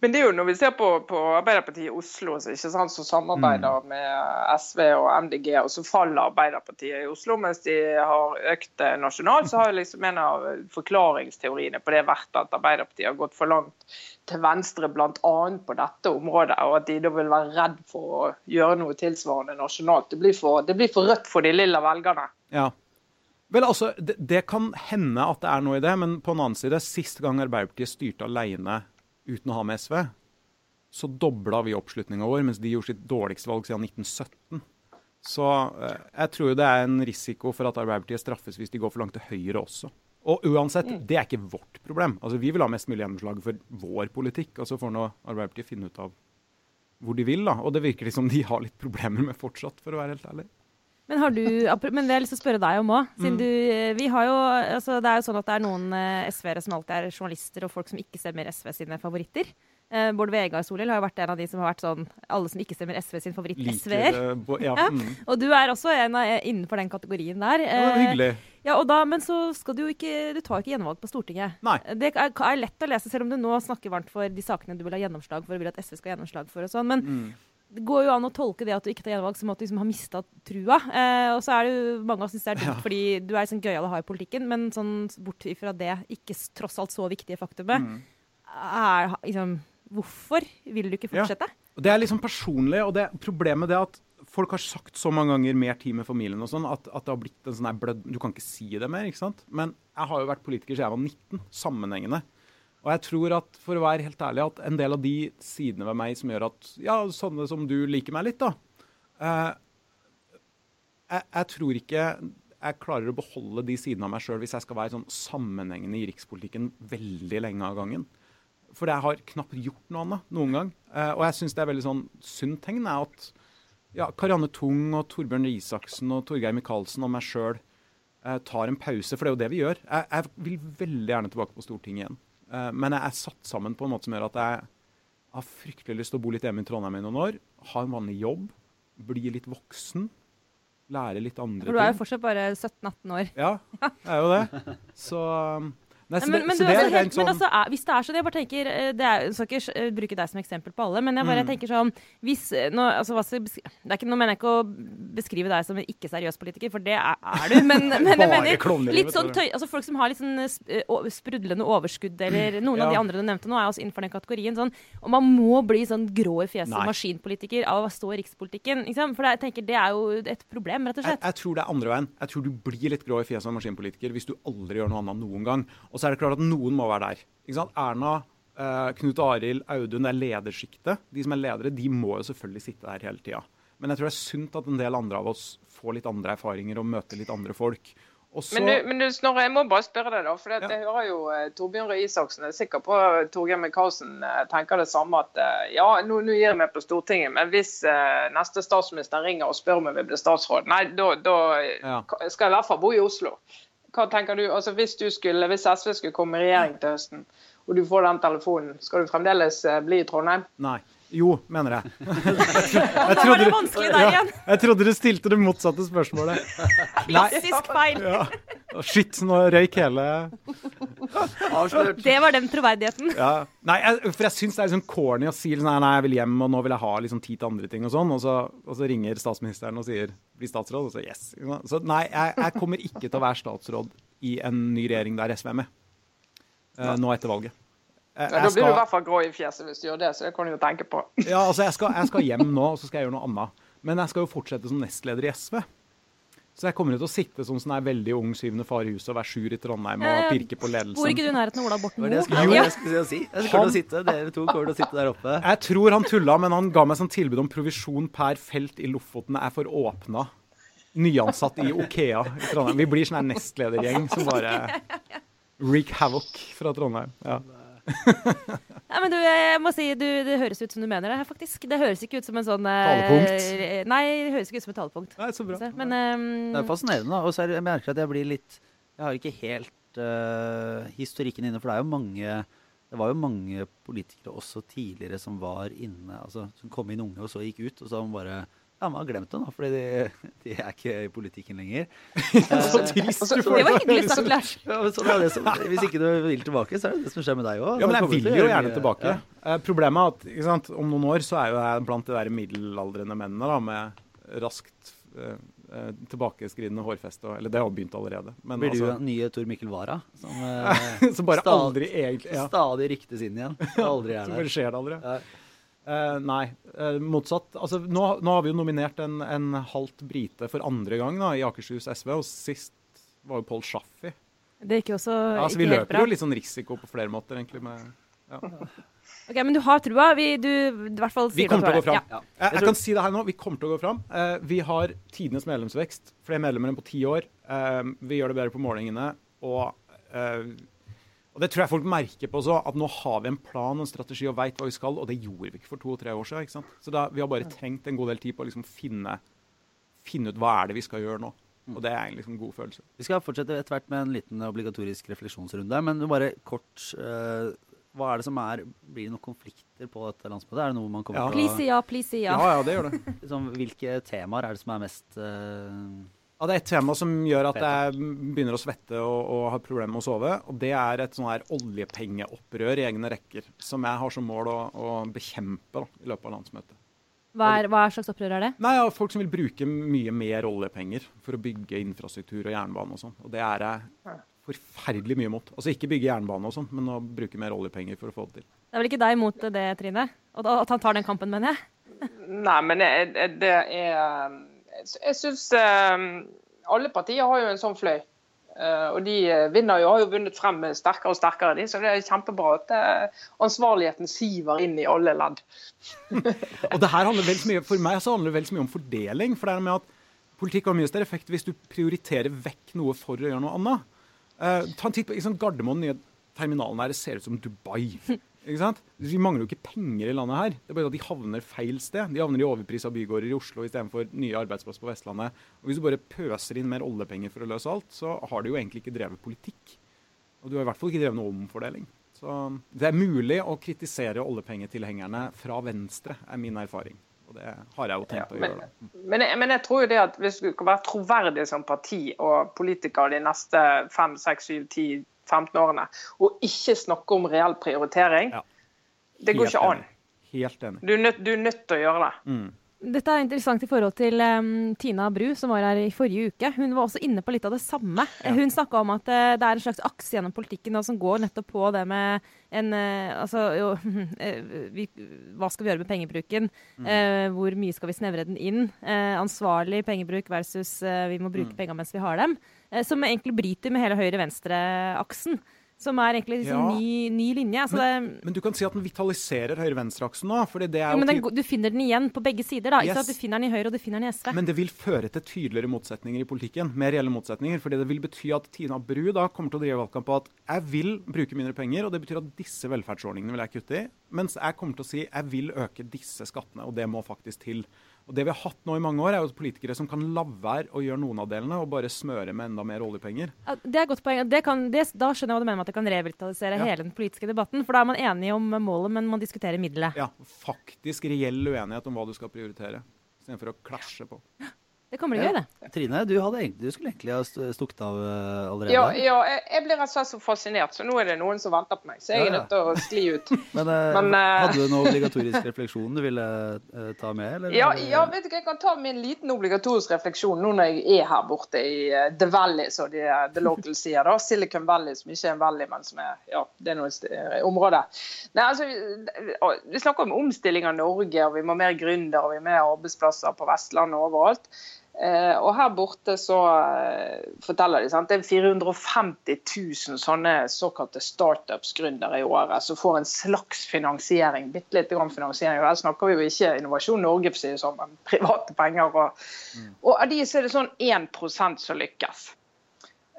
Men det er jo når vi ser på, på Arbeiderpartiet i Oslo, så ikke sant, som samarbeider mm. med SV og MDG, og så faller Arbeiderpartiet i Oslo mens de har økt nasjonalt, så har liksom en av forklaringsteoriene på det vært at Arbeiderpartiet har gått for langt til venstre bl.a. på dette området, og at de da vil være redd for å gjøre noe tilsvarende nasjonalt. Det blir for, det blir for rødt for de lilla velgerne. Ja. Vel, altså, det, det, kan hende at det er noe i det, men på en annen side, sist gang Arbeiderpartiet styrte alene uten å ha med SV, så dobla vi oppslutninga vår, mens de gjorde sitt dårligste valg siden 1917. Så eh, jeg tror jo det er en risiko for at Arbeiderpartiet straffes hvis de går for langt til høyre også. Og uansett, mm. det er ikke vårt problem. Altså, Vi vil ha mest mulig gjennomslag for vår politikk, og så får nå Arbeiderpartiet finne ut av hvor de vil. da. Og det virker som de har litt problemer med fortsatt, for å være helt ærlig. Men, har du, men det har jeg lyst til å spørre deg om òg. Mm. Vi har jo, altså det er jo sånn at det er noen eh, SV-ere som alltid er journalister og folk som ikke stemmer SV sine favoritter. Uh, Bård Vegar Solhjell har jo vært en av de som har vært sånn Alle som ikke stemmer SV sin favoritt-SV-er. Ja. ja. Mm. Og du er også en av, innenfor den kategorien der. Det var hyggelig. Ja, og da, Men så skal du jo ikke Du tar jo ikke gjenvalg på Stortinget. Nei. Det er, er, lett å lese, selv om du nå snakker varmt for de sakene du vil ha gjennomslag for og vil at SV skal ha gjennomslag for og sånn. Men mm det går jo an å tolke det at du ikke tar gjenvalg som at du liksom har mista trua. Eh, og så er det jo mange oss syns det er dumt ja. fordi du er sånn gøyal å ha i politikken, men sånn bort fra det ikke tross alt så viktige faktumet, mm. er liksom Hvorfor vil du ikke fortsette? Ja. Det er liksom personlig, og det problemet er at folk har sagt så mange ganger mer tid med familien og sånn, at, at, det har blitt en sånn blødd Du kan ikke si det mer, ikke sant? Men jeg har jo vært politiker siden jeg var 19, sammenhengende. Og jeg tror at, for å være helt ærlig, at en del av de sidene ved meg som gjør at Ja, sånne som du liker meg litt, da. Eh, jeg, jeg, tror ikke jeg klarer å beholde de sidene av meg sjøl hvis jeg skal være sånn sammenhengende i rikspolitikken veldig lenge av gangen. For jeg har knapt gjort noe annet noen gang. Eh, og jeg syns det er veldig sånn sunt tegn at ja, Karianne Tung og Torbjørn Isaksen og Torgeir Micaelsen og meg sjøl eh, tar en pause, for det er jo det vi gjør. Jeg, jeg vil veldig gjerne tilbake på Stortinget igjen. Uh, men jeg er satt sammen på en måte som gjør at jeg har fryktelig lyst til å bo litt hjemme i Trondheim i noen år. Ha en vanlig jobb. Bli litt voksen. Lære litt andre ting. For du er jo fortsatt bare 17-18 år. Ja, jeg er jo det. Så um, Nei, så men, men, så det er helt, sånn... men altså, er, hvis det er sånn Jeg bare tenker eh, det er, Jeg skal ikke uh, bruke deg som eksempel på alle, men jeg bare mm. tenker sånn hvis, eh, nå, altså, det er ikke, nå mener jeg ikke å beskrive deg som en ikke-seriøs politiker, for det er, er du. Men, men jeg mener litt sånn tøy, altså, folk som har litt sånn sprudlende overskudd, eller noen ja. av de andre du nevnte nå, er også innenfor den kategorien. Sånn, og man må bli sånn grå i fjeset maskinpolitiker av å stå i rikspolitikken. Liksom, for jeg tenker det er jo et problem, rett og slett. Jeg, jeg tror det er andre veien. Jeg tror du blir litt grå i fjeset av maskinpolitiker hvis du aldri gjør noe annet noen gang. Og så er det klart at noen må være der. Erna, eh, Knut Arild, Audun, det er ledersjiktet. De som er ledere, de må jo selvfølgelig sitte der hele tida. Men jeg tror det er sunt at en del andre av oss får litt andre erfaringer og møter litt andre folk. Også... Men, du, men du, Snorre, jeg må bare spørre deg, da. For ja. jeg hører jo eh, Torbjørn Røe Isaksen Jeg er sikker på at Torgeir Micaelsen eh, tenker det samme. At ja, nå, nå gir jeg meg på Stortinget, men hvis eh, neste statsminister ringer og spør om jeg vil bli statsråd, nei, da, da ja. skal jeg i hvert fall bo i Oslo. Hva tenker du, altså hvis, du skulle, hvis SV skulle komme i regjering til høsten, og du får den telefonen, skal du fremdeles eh, bli i Trondheim? Nei. Jo, mener jeg. jeg, trodde, ja, jeg trodde du stilte det motsatte spørsmålet. Klassisk feil. Ja. Shit, nå røyk hele Avslørt. Det var den troverdigheten. Ja. Nei, jeg, for jeg syns det er liksom corny å si nei, nei, jeg vil hjem, og nå vil jeg ha liksom, tid til andre ting og sånn. Og så, og så ringer statsministeren og sier bli statsråd, og så yes. Så nei, jeg, jeg, kommer ikke til å være statsråd i en ny regjering der SV er med. Uh, nå etter valget. Ja, da blir du i hvert fall grå i fjeset hvis du gjør det, så det kan du jo tenke på. ja, altså jeg skal, jeg skal, hjem nå, og så skal jeg gjøre noe annet. Men jeg skal jo fortsette som nestleder i SV. Så jeg kommer til å sitte som sånn veldig ung syvende far i huset og være sur i Trondheim og Eh, pirke på Bor ledelsen. ikke du i nærheten av Ola Borten det skulle, Moe? det Ja. det jeg skulle si. Jeg å sitte, Dere to kommer til å sitte der oppe. Jeg tror han tulla, men han ga meg sånn tilbud om provisjon per felt i Lofoten er for åpna. Nyansatt i Okea i Trondheim. Vi blir sånn her nestledergjeng som bare wreak havoc fra Trondheim. Ja. Nei, men du, jeg må si, du, Det høres ut som du mener det her, faktisk. Det høres ikke ut som en sånn eh, Talepunkt? Nei, det høres ikke ut som et talepunkt. Nei, så bra. Men um, Det er fascinerende, da. Og så er jeg merker at jeg blir litt Jeg har ikke helt uh, historikken inne, for det er jo mange det var jo mange politikere også tidligere som var inne, altså som kom inn unge og så gikk ut. Og så har man bare Ja, man har glemt det, da, fordi de, de er ikke i politikken lenger. Så trist du får det var hyggelig sagt, Lars. Ja, men sånn er det som, hvis ikke du vil tilbake, så er det det som skjer med deg òg. Ja, men jeg vil jo gjerne tilbake. Eh, problemet er at ikke sant, om noen år så er jo jeg blant de der middelaldrende mennene da, med raskt eh, eh, tilbakeskridende hårfeste. Eller det har begynt allerede. Men Blir du altså, den nye Tor Mikkel Wara? Som som bare Stad- aldri egentlig ja, stadig ryktes inn igjen. Aldri er Så bare skjer det aldri. Ja. Eh, nei, Uh, motsatt. Altså, nå, nå har vi jo nominert en, en halvt brite for andre gang da, i Akershus SV, og sist var jo Paul Shaffi. Det gikk jo også Ja, altså, vi løper bra. jo litt sånn risiko på flere måter, egentlig. Med, ja. Ok, Men du har trua? Vi, du, i hvert fall sier vi kommer til å gå fram. Ja. Jeg, jeg kan si det her nå, vi kommer til å gå fram. Uh, vi har tidenes medlemsvekst. Flere medlemmer enn på ti år. Vi gjør det bedre på målingene. Og, og det tror jeg folk merker på også, at nå har vi en plan og en strategi og veit hva vi skal. Og det gjorde vi ikke for to-tre år siden. ikke sant? Så da, vi har bare trengt en god del tid på å liksom finne, finne ut hva er det vi skal gjøre nå. Og det er egentlig en god følelse. Vi skal fortsette etter hvert med en liten obligatorisk refleksjonsrunde. Men bare kort eh, Hva er det som er Blir det noen konflikter på dette landsmøtet? Er det noe man kommer Ja. til Please si ja, please si Ja, ja. ja, det gjør det. liksom, Hvilke temaer er det som er mest eh, Ja, det er et tema som gjør at jeg begynner å svette og, og har problemer med å sove. Og det er et sånn her oljepengeopprør i egne rekker, som jeg har som mål å, å bekjempe da, i løpet av landsmøtet. Hva, er, hva slags opprør er det? Nei, ja, Folk som vil bruke mye mer oljepenger for å bygge infrastruktur og jernbane og sånn. Og det er jeg forferdelig mye imot. Altså ikke bygge jernbane og sånn, men å bruke mer oljepenger for å få det til. Det er vel ikke deg imot det, Trine? Og da- At han tar den kampen, mener jeg? Nei, men det, det er Jeg syns alle partier har jo en sånn fløy. Eh, og de eh, vinner jo, har jo vunnet frem sterkere og sterkere, de, så det er kjempebra at eh, ansvarligheten siver inn i alle ledd. Og det her handler vel så mye, For meg så handler det vel så mye om fordeling. For det er med at politikk har mye større effekt hvis du prioriterer vekk noe for å gjøre noe annet. Uh, ta en titt på liksom, Gardermoen, nye terminalen her, det ser ut som Dubai. Ikke sant? Vi mangler jo ikke penger i landet her. Det er bare at de havner feil sted. De havner i overprisa bygårder i Oslo istedenfor nye arbeidsplasser på Vestlandet. Og Hvis du bare pøser inn mer oljepenger for å løse alt, så har du jo egentlig ikke drevet politikk. Og du har i hvert fall ikke drevet noe omfordeling. Så det er mulig å kritisere oljepengetilhengerne fra venstre, er min erfaring. Og det har jeg jo tenkt å Men, gjøre. da. men, jeg, men jeg tror jo det at hvis du kan være troverdig som parti og politiker de neste fem, seks, syv, ti, 15 årene, og ikke snakke om reell prioritering, Ja. det går ikke an. Helt enig. Du er, nødt, du er nødt til å gjøre det. Mm. Dette er interessant i forhold til um, Tina Bru, som var her i forrige uke. Hun var også inne på litt av det samme. Ja. Hun snakka om at uh, det er en slags akse gjennom politikken da, som går nettopp på det med en uh, Altså jo, uh, vi, hva skal vi gjøre med pengebruken? Mm. Eh, hvor mye skal vi snevre den inn? Eh, ansvarlig pengebruk versus vi må bruke Mm. penga mens vi har dem. Eh, som egentlig bryter med hele høyre-venstre-aksen. Som er egentlig liksom Ja. ny, ny linje. Altså det, Men du kan si at den vitaliserer høyre-venstre-aksen nå. fordi det er jo, jo men den, du finner den igjen på begge sider. da. Ikke at? Du finner den i Høyre og du finner den i SV. Men det vil føre til tydeligere motsetninger i politikken. Mer reelle motsetninger. fordi det vil bety at Tina Bru da kommer til å drive valgkamp på at jeg vil bruke mindre penger, og det betyr at disse velferdsordningene vil jeg kutte i. Mens jeg kommer til å si jeg vil øke disse skattene, og det må faktisk til. Og Det vi har hatt nå i mange år, er jo politikere som kan la være å gjøre noen av delene, og bare smøre med enda mer oljepenger. Ja, det er et godt poeng. Det kan, det, da skjønner jeg hva du mener med at det kan revitalisere Ja. hele den politiske debatten. For da er man enig om målet, men man diskuterer middelet. Ja, Faktisk reell uenighet om hva du skal prioritere, istedenfor å klasje på. Det kommer til å gjøre det. Trine, du, hadde egentlig, du skulle egentlig ha stukket av eh, allerede. Ja, ja jeg, jeg blir rett og slett så fascinert, så nå er det noen som venter på meg. Så jeg er Ja, er nødt til å skli ut. Men, eh, Men, eh, hadde du noen obligatorisk refleksjon du ville ta med? Eller? Ja, ja, vet du hva, jeg kan ta med en liten obligatorisk refleksjon nå når jeg er her borte i The Valley, som de, The Local sier. da, Silicon Valley, som ikke er en valley, men som er ja, det er noe område. Nei, altså, vi, vi snakker om omstilling av Norge, og vi må ha mer gründere og vi må ha arbeidsplasser på Vestlandet og overalt. Eh, og her borte så eh, forteller de sant? det er 450 000 sånne såkalte startups-gründere i året som får en slags finansiering. Bitte litt grann finansiering. Og her snakker vi jo ikke Innovasjon Norge, for å si det sånn, men private penger. Og, og av de så er det sånn 1 som lykkes.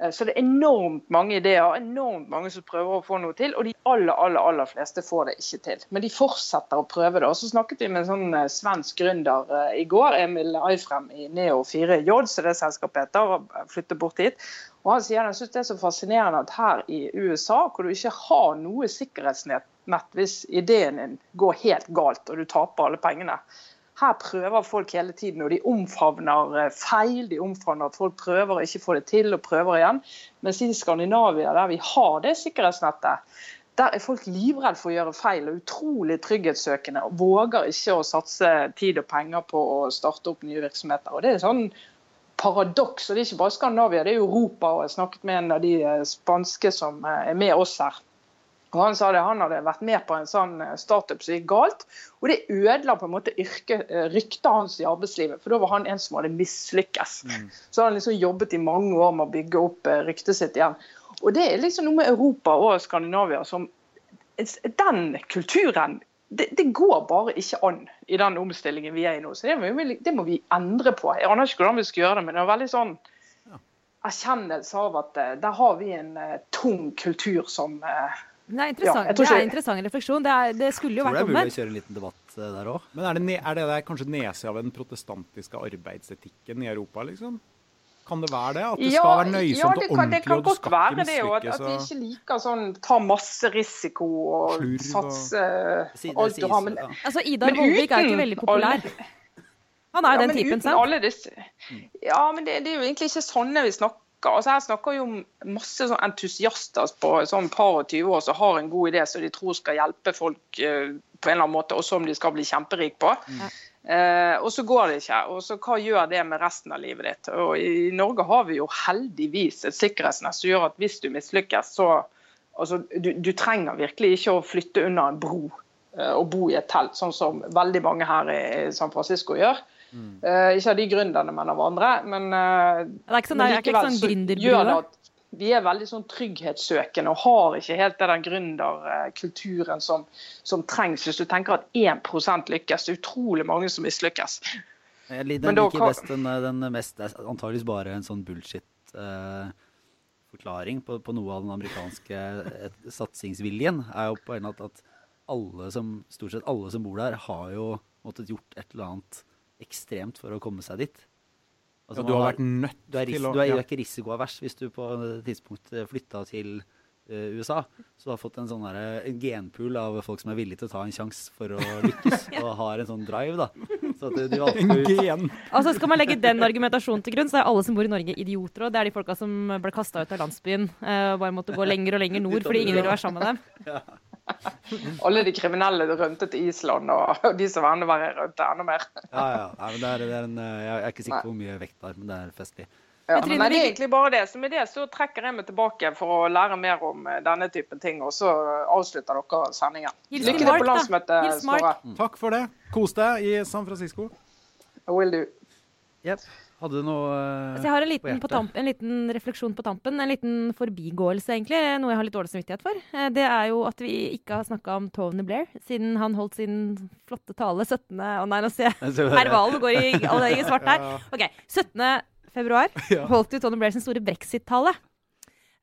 Eh, Så det er enormt mange ideer, enormt mange som prøver å få noe til. Og de aller aller, aller fleste får det ikke til. Men de fortsetter å prøve det. Og så snakket vi med en sånn eh, svensk gründer eh, i går, Emil Eifrem i Neo 4J, som det selskapet heter, og flyttet bort hit. Og han sier han synes det er så fascinerende at her i USA, hvor du ikke har noe sikkerhetsnett hvis ideen din går helt galt og du taper alle pengene, her prøver folk hele tiden, og de omfavner eh, feil. De omfavner at folk prøver å ikke få det til, og prøver igjen. Mens i Skandinavia, der vi har det sikkerhetsnettet, der er folk livredde for å gjøre feil og utrolig trygghetssøkende. og Våger ikke å satse tid og penger på å starte opp nye virksomheter. Og Det er sånn paradoks. og Det er ikke bare Skandinavia, det er Europa. og Jeg snakket med en av de eh, spanske som eh, er med oss her. Og Han sa det, han hadde vært med på en sånn startup som gikk galt. Og det ødela på en måte yrke, ryktet hans i arbeidslivet. For da var han en som hadde mislykkes. Mm. Så hadde han liksom jobbet i mange år med å bygge opp ryktet sitt igjen. Og det er liksom noe med Europa og Skandinavia som Den kulturen det, det, går bare ikke an i den omstillingen vi er i nå. Så det må, vi, det må vi endre på. Jeg aner ikke hvordan vi skal gjøre det, men det er veldig sånn erkjennelse av at der har vi en tung kultur som det er interessant, ja, det er interessant refleksjon. Det, er, det skulle jo vært omvendt. Jeg tror det er mulig å kjøre en liten debatt der òg. Men er det, er det der kanskje nese av den protestantiske arbeidsetikken i Europa, liksom? Kan det være det? At det ja, skal være nøysomt ja, det og ordentlig? det kan og godt være det, og at, at vi ikke liker sånn ta masse risiko og satse alt du har. Men, ja. Altså, Idar Vollvik er jo ikke veldig populær. Han er ja, den typen, sant? disse Ja, men det, det er jo egentlig ikke sånne vi snakker Altså Her snakker jo om masse sånn entusiaster på sånn par og 20 år som har en god idé som de tror skal hjelpe folk eh, på en eller annen måte, og som de skal bli kjemperik på. Mm. Eh, og så går det ikke. Og så hva gjør det med resten av livet ditt? Og I Norge har vi jo heldigvis et sikkerhetsnett som gjør at hvis du mislykkes, så altså, du, du trenger virkelig ikke å flytte under en bro eh, og bo i et telt, sånn som veldig mange her i San Francisco gjør. Eh, ikke av de gründerne, men av andre. Men, uh, Det er ikke sånn, men det er ikke sånn gjør det at vi er veldig sånn trygghetssøkende og har ikke helt den gründerkulturen som, som trengs hvis du tenker at 1 lykkes. Det er utrolig mange som mislykkes. Jeg liker, Men da liker best den, den mest det er antageligvis bare en sånn bullshit-forklaring på, på noe av den amerikanske eh, satsingsviljen. er jo på en måte at alle som, stort sett alle som bor der, har jo måttet gjort et eller annet ekstremt for å komme seg dit. Altså, Ja, du har vært nødt du er, til å du er, ja. du er ikke risikoavers hvis du på et tidspunkt eh, flytta til uh, USA. Så du har fått en sånn der, en genpool av folk som er villige til å ta en sjanse for å lykkes, og har en sånn drive, da. Så at du gen. Altså Skal man legge den argumentasjonen til grunn, så er alle som bor i Norge idioter. Og det er de folka som ble kasta ut av landsbyen eh, og bare måtte gå lenger og lenger nord fordi ingen ville være sammen med dem. Alle de kriminelle rømte til Island, og de som var enda verre, rømte enda mer. Ja, ja. Nei, men det er, det er en, eh, jeg er ikke sikker på hvor mye vekt det er, men det er festlig. Ja, Men det er egentlig bare det. Så med det så trekker jeg meg tilbake for å lære mer om eh, denne typen ting, og så avslutter dere sendingen. Lykke til på landsmøtet, Snorre. Takk for det. Kos deg i San Francisco. I Will do. Yep. Hadde du noe eh, Så jeg har en liten, på tamp, en liten refleksjon på tampen. En liten forbigåelse, egentlig. Noe jeg har litt dårlig samvittighet for. Eh, Det er jo at vi ikke har snakka om Tony Blair siden han holdt sin flotte tale 17. Å nei, nå ser jeg. Herr Valen går i, i svart her. Ok, 17. februar holdt jo Tony Blair sin store brexit-tale.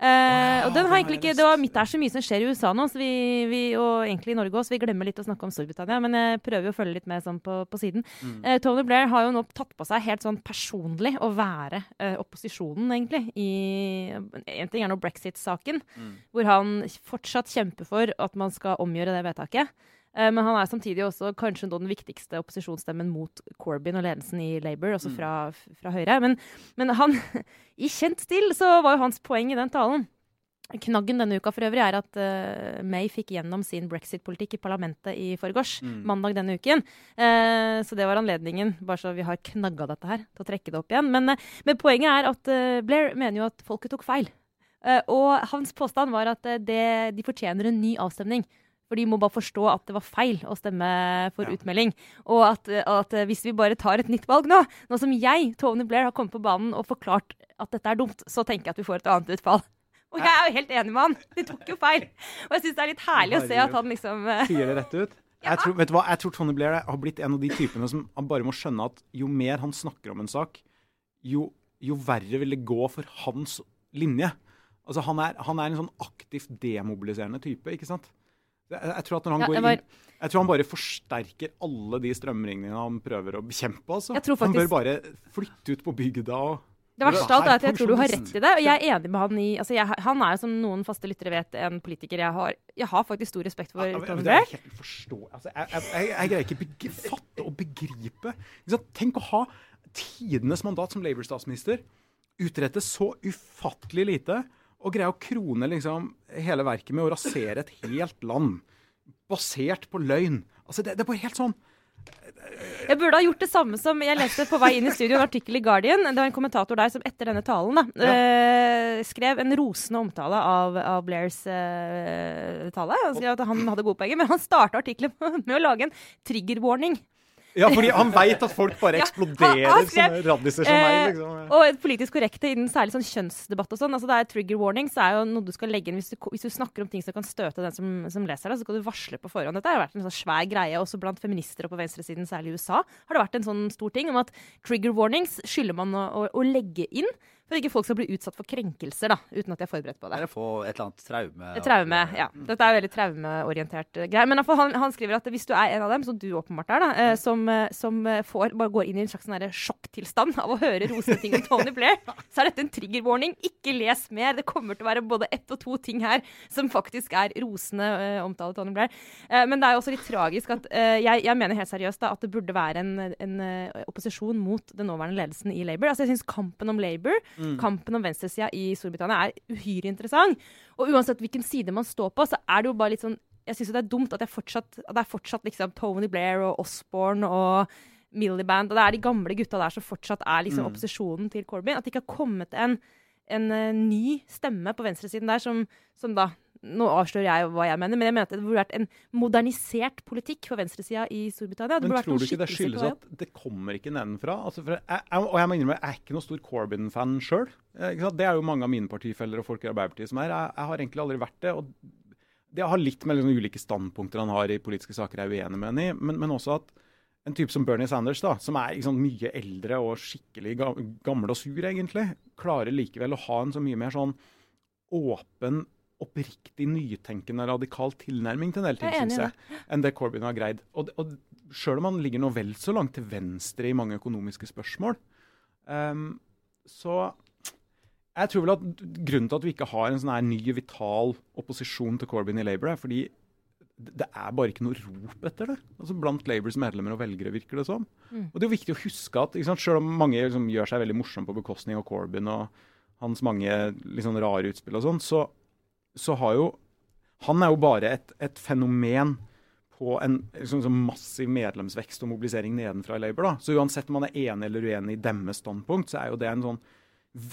Har egentlig ikke, det, var, midt- der er så mye som skjer i USA nå, så vi, vi, og egentlig i Norge også, så vi glemmer litt å snakke om Storbritannia. Men jeg prøver å følge litt med sånn på, på siden. Eh, Tony Blair har jo nå tatt på seg helt sånn personlig å være uh, opposisjonen, egentlig. I, en ting er nå brexit-saken, hvor han fortsatt kjemper for at man skal omgjøre det vedtaket. Eh, Men han er samtidig også kanskje den viktigste opposisjonsstemmen mot Corbyn og ledelsen i Labour, også fra, fra Høyre. Men, men han, i kjent stil så var jo hans poeng i den talen Knaggen denne uka for øvrig er at uh, May fikk gjennom sin brexit-politikk i parlamentet i forgårs, mandag denne uken. Uh, så det var anledningen, bare så vi har knagga dette her, til å trekke det opp igjen. Men, uh, men poenget er at Blair mener jo at folket tok feil. Og hans påstand var at det, de fortjener en ny avstemning. For de må bare forstå at det var feil å stemme for ja. utmelding. Og at, at, hvis vi bare tar et nytt valg nå, nå som jeg, Tony Blair, har kommet på banen og forklart at dette er dumt, så tenker jeg at vi får et annet utfall. Og jeg er jo helt enig med han. De tok jo feil. Og jeg syns det er litt herlig å se at han liksom uh... Sier det rett ut? Ja. Jeg, tror, vet du hva? jeg tror Tony Blair har blitt en av de typene som han bare må skjønne at jo mer han snakker om en sak, jo, jo verre vil det gå for hans linje. Altså, han er, han er en sånn aktivt demobiliserende type, ikke sant? Jeg, tror at når han ja, går var... inn jeg tror han bare forsterker alle de strømringene han prøver å bekjempe. Altså. Faktisk... Han bør bare flytte ut på bygda og det verste av alt er at jeg tror du har rett i det. Og jeg er enig med han i altså jeg, Han er som noen faste lyttere vet, en politiker jeg har Jeg har faktisk stor respekt for. Ja, Tony Blair. Altså, jeg, jeg, jeg, greier ikke fatte og begripe. Tenk å ha tidenes mandat som Labour-statsminister, utrette så ufattelig lite, og greie å krone liksom, hele verket med å rasere et helt land. Basert på løgn. Altså, det, det er bare helt sånn jeg burde ha gjort det samme som jeg leste på vei inn i studio, en artikkel i Guardian. Det var en kommentator der som etter denne talen da, ja. øh, skrev en rosende omtale av, av Blairs øh, tale. Han skrev at han hadde gode poenger, men han starta artikkelen med å lage en trigger warning. Ja, fordi han veit at folk bare eksploderer ja, han, han skrev, sånne radiser som meg. Eh, liksom. og politisk korrekte innen særlig sånn kjønnsdebatt og sånn. altså det er Trigger warning så er jo noe du skal legge inn hvis du, hvis du snakker om ting som kan støte den som, som leser det, så skal du varsle på forhånd. Dette har vært en sånn svær greie også blant feminister og på venstresiden, særlig i USA. har det vært en sånn stor ting om at trigger warnings skylder man å, å, å legge inn for ikke folk skal bli utsatt for krenkelser da, uten at de er forberedt på det. Eller få et eller annet traume. Et traume, ja. Dette er veldig traumeorientert greie. greier. Men han, han, skriver at hvis du er en av dem, som du åpenbart er, da, uh, som, uh, som får, bare går inn i en slags sånn sjokktilstand av å høre rosende ting om Tony Blair, så er dette en trigger warning. Ikke les mer. Det kommer til å være både ett og to ting her som faktisk er rosende omtale av Tony Blair. men det er jo også litt tragisk at jeg, jeg, mener helt seriøst da, at det burde være en, en opposisjon mot den nåværende ledelsen i Labour. Altså jeg synes kampen om Labour Mm. Kampen om venstresida i Storbritannia er uhyre interessant. Og uansett hvilken side man står på, så er det jo bare litt sånn Jeg syns det er dumt at, fortsatt, at det er fortsatt liksom Tony Blair og Osborne og Milliband og det er de gamle gutta der som fortsatt er liksom mm. opposisjonen til Corbyn. At det ikke har kommet en, en uh, ny stemme på venstresiden der som, som da nå avslører jeg hva jeg mener, men jeg mener at det burde vært en modernisert politikk for venstresida i Storbritannia. men tror du ikke det skyldes at det kommer ikke nedenfra? Altså jeg, jeg, og jeg må innrømme, jeg er ikke noen stor Corbyn-fan sjøl. Det er jo mange av mine partifeller og folk i Arbeiderpartiet som er. Jeg, jeg, har egentlig aldri vært det. og Det har litt med liksom ulike standpunkter han har i politiske saker jeg er uenig med ham i, men, men, også at en type som Bernie Sanders, da, som er liksom, mye eldre og skikkelig gammel og sur, egentlig, klarer likevel å ha en så mye mer sånn åpen oppriktig nytenkende, radikal tilnærming til en del ting, syns jeg, enn det Corbyn har greid. Og, og Sjøl om han ligger noe vel så langt til venstre i mange økonomiske spørsmål, um, så jeg tror vel at Grunnen til at vi ikke har en sånn her ny, vital opposisjon til Corbyn i Labour, er fordi det er bare ikke noe rop etter det. Altså Blant Labours medlemmer og velgere, virker det som. Mm. Og det er jo viktig å huske at ikke sant, selv om mange liksom, gjør seg veldig morsomme på bekostning av Corbyn og hans mange liksom, rare utspill og sånn, så så har jo Han er jo bare et, et fenomen på en liksom, sånn massiv medlemsvekst og mobilisering nedenfra i Labour. Da. Så uansett om man er enig eller uenig i deres standpunkt, så er jo det en sånn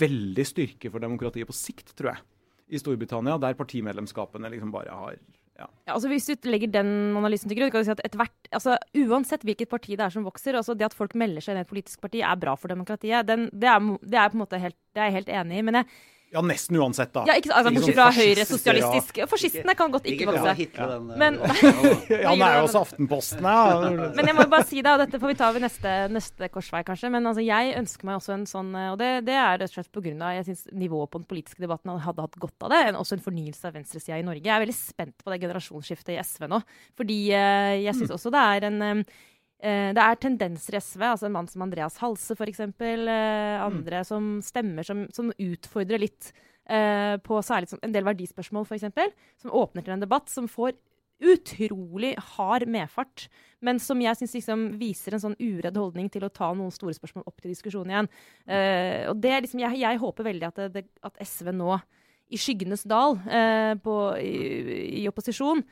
veldig styrke for demokratiet på sikt, tror jeg, i Storbritannia, der partimedlemskapene liksom bare har ja. ja. altså Hvis du legger den analysen til grunn, kan du si at hvert, altså Uansett hvilket parti det er som vokser, altså det at folk melder seg inn i et politisk parti, er bra for demokratiet. Den, det, er, det, er, på en måte helt, det er jeg helt enig i. men jeg ja, nesten uansett, da. Ja, ikke, altså, Bortsett fra høyresosialistisk. Fascistene kan godt ikke vokse. Ja, men, ja, han er jo også Aftenposten, ja. Men jeg må bare si det, og dette får vi ta ved neste, neste korsvei, kanskje. Men altså, jeg ønsker meg også en sånn Og det, det er rett og slett pga. jeg syns nivået på den politiske debatten hadde hatt godt av det. En, også en fornyelse av venstresida i Norge. Jeg er veldig spent på det generasjonsskiftet i SV nå. Fordi uh, jeg syns også det er en Eh, det er tendenser i SV, altså en mann som Andreas Halse f.eks., eh, andre mm. som stemmer som, som utfordrer litt eh, på særlig en del verdispørsmål f.eks., som åpner til en debatt som får utrolig hard medfart, men som jeg syns liksom viser en sånn uredd holdning til å ta noen store spørsmål opp til diskusjon igjen. Eh, og det er liksom, jeg, jeg håper veldig at, det, at, SV nå, i skyggenes dal, uh, på, i, i, opposisjon,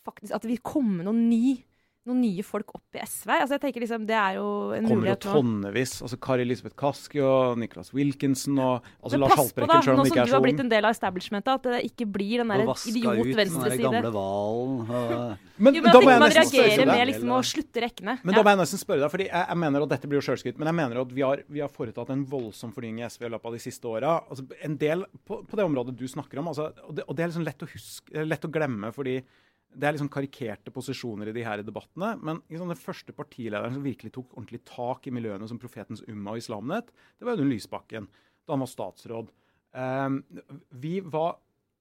faktisk at det vil komme noen ny noen nye folk opp i SV? Altså jeg tenker liksom, Det er jo en kommer jo mulighet nå. tonnevis. Altså Kari Elisabeth Kaski og Nicholas Wilkinson og altså Men Lars pass på, da, Haltbrekken, selv nå om han som ikke er du har blitt en del av establishmentet, at det ikke blir den der idiot venstreside. gamle hvalen. og- Men, Jo, da må jeg man nesten med liksom å slutte rekkene. Men Ja. da må jeg nesten spørre deg, fordi jeg, jeg mener at dette blir jo selvskryt, men jeg mener at vi har, vi har foretatt en voldsom fornying i SV i løpet av de siste åra. Altså, en del på, på det området du snakker om, altså, og, det, og det er liksom lett å huske, lett å glemme, fordi det er liksom karikerte posisjoner i de her debattene. Men liksom, den første partilederen som virkelig tok ordentlig tak i miljøene som Profetens Umma og Islamnett, det var Audun Lysbakken da han var statsråd. Ehm, vi var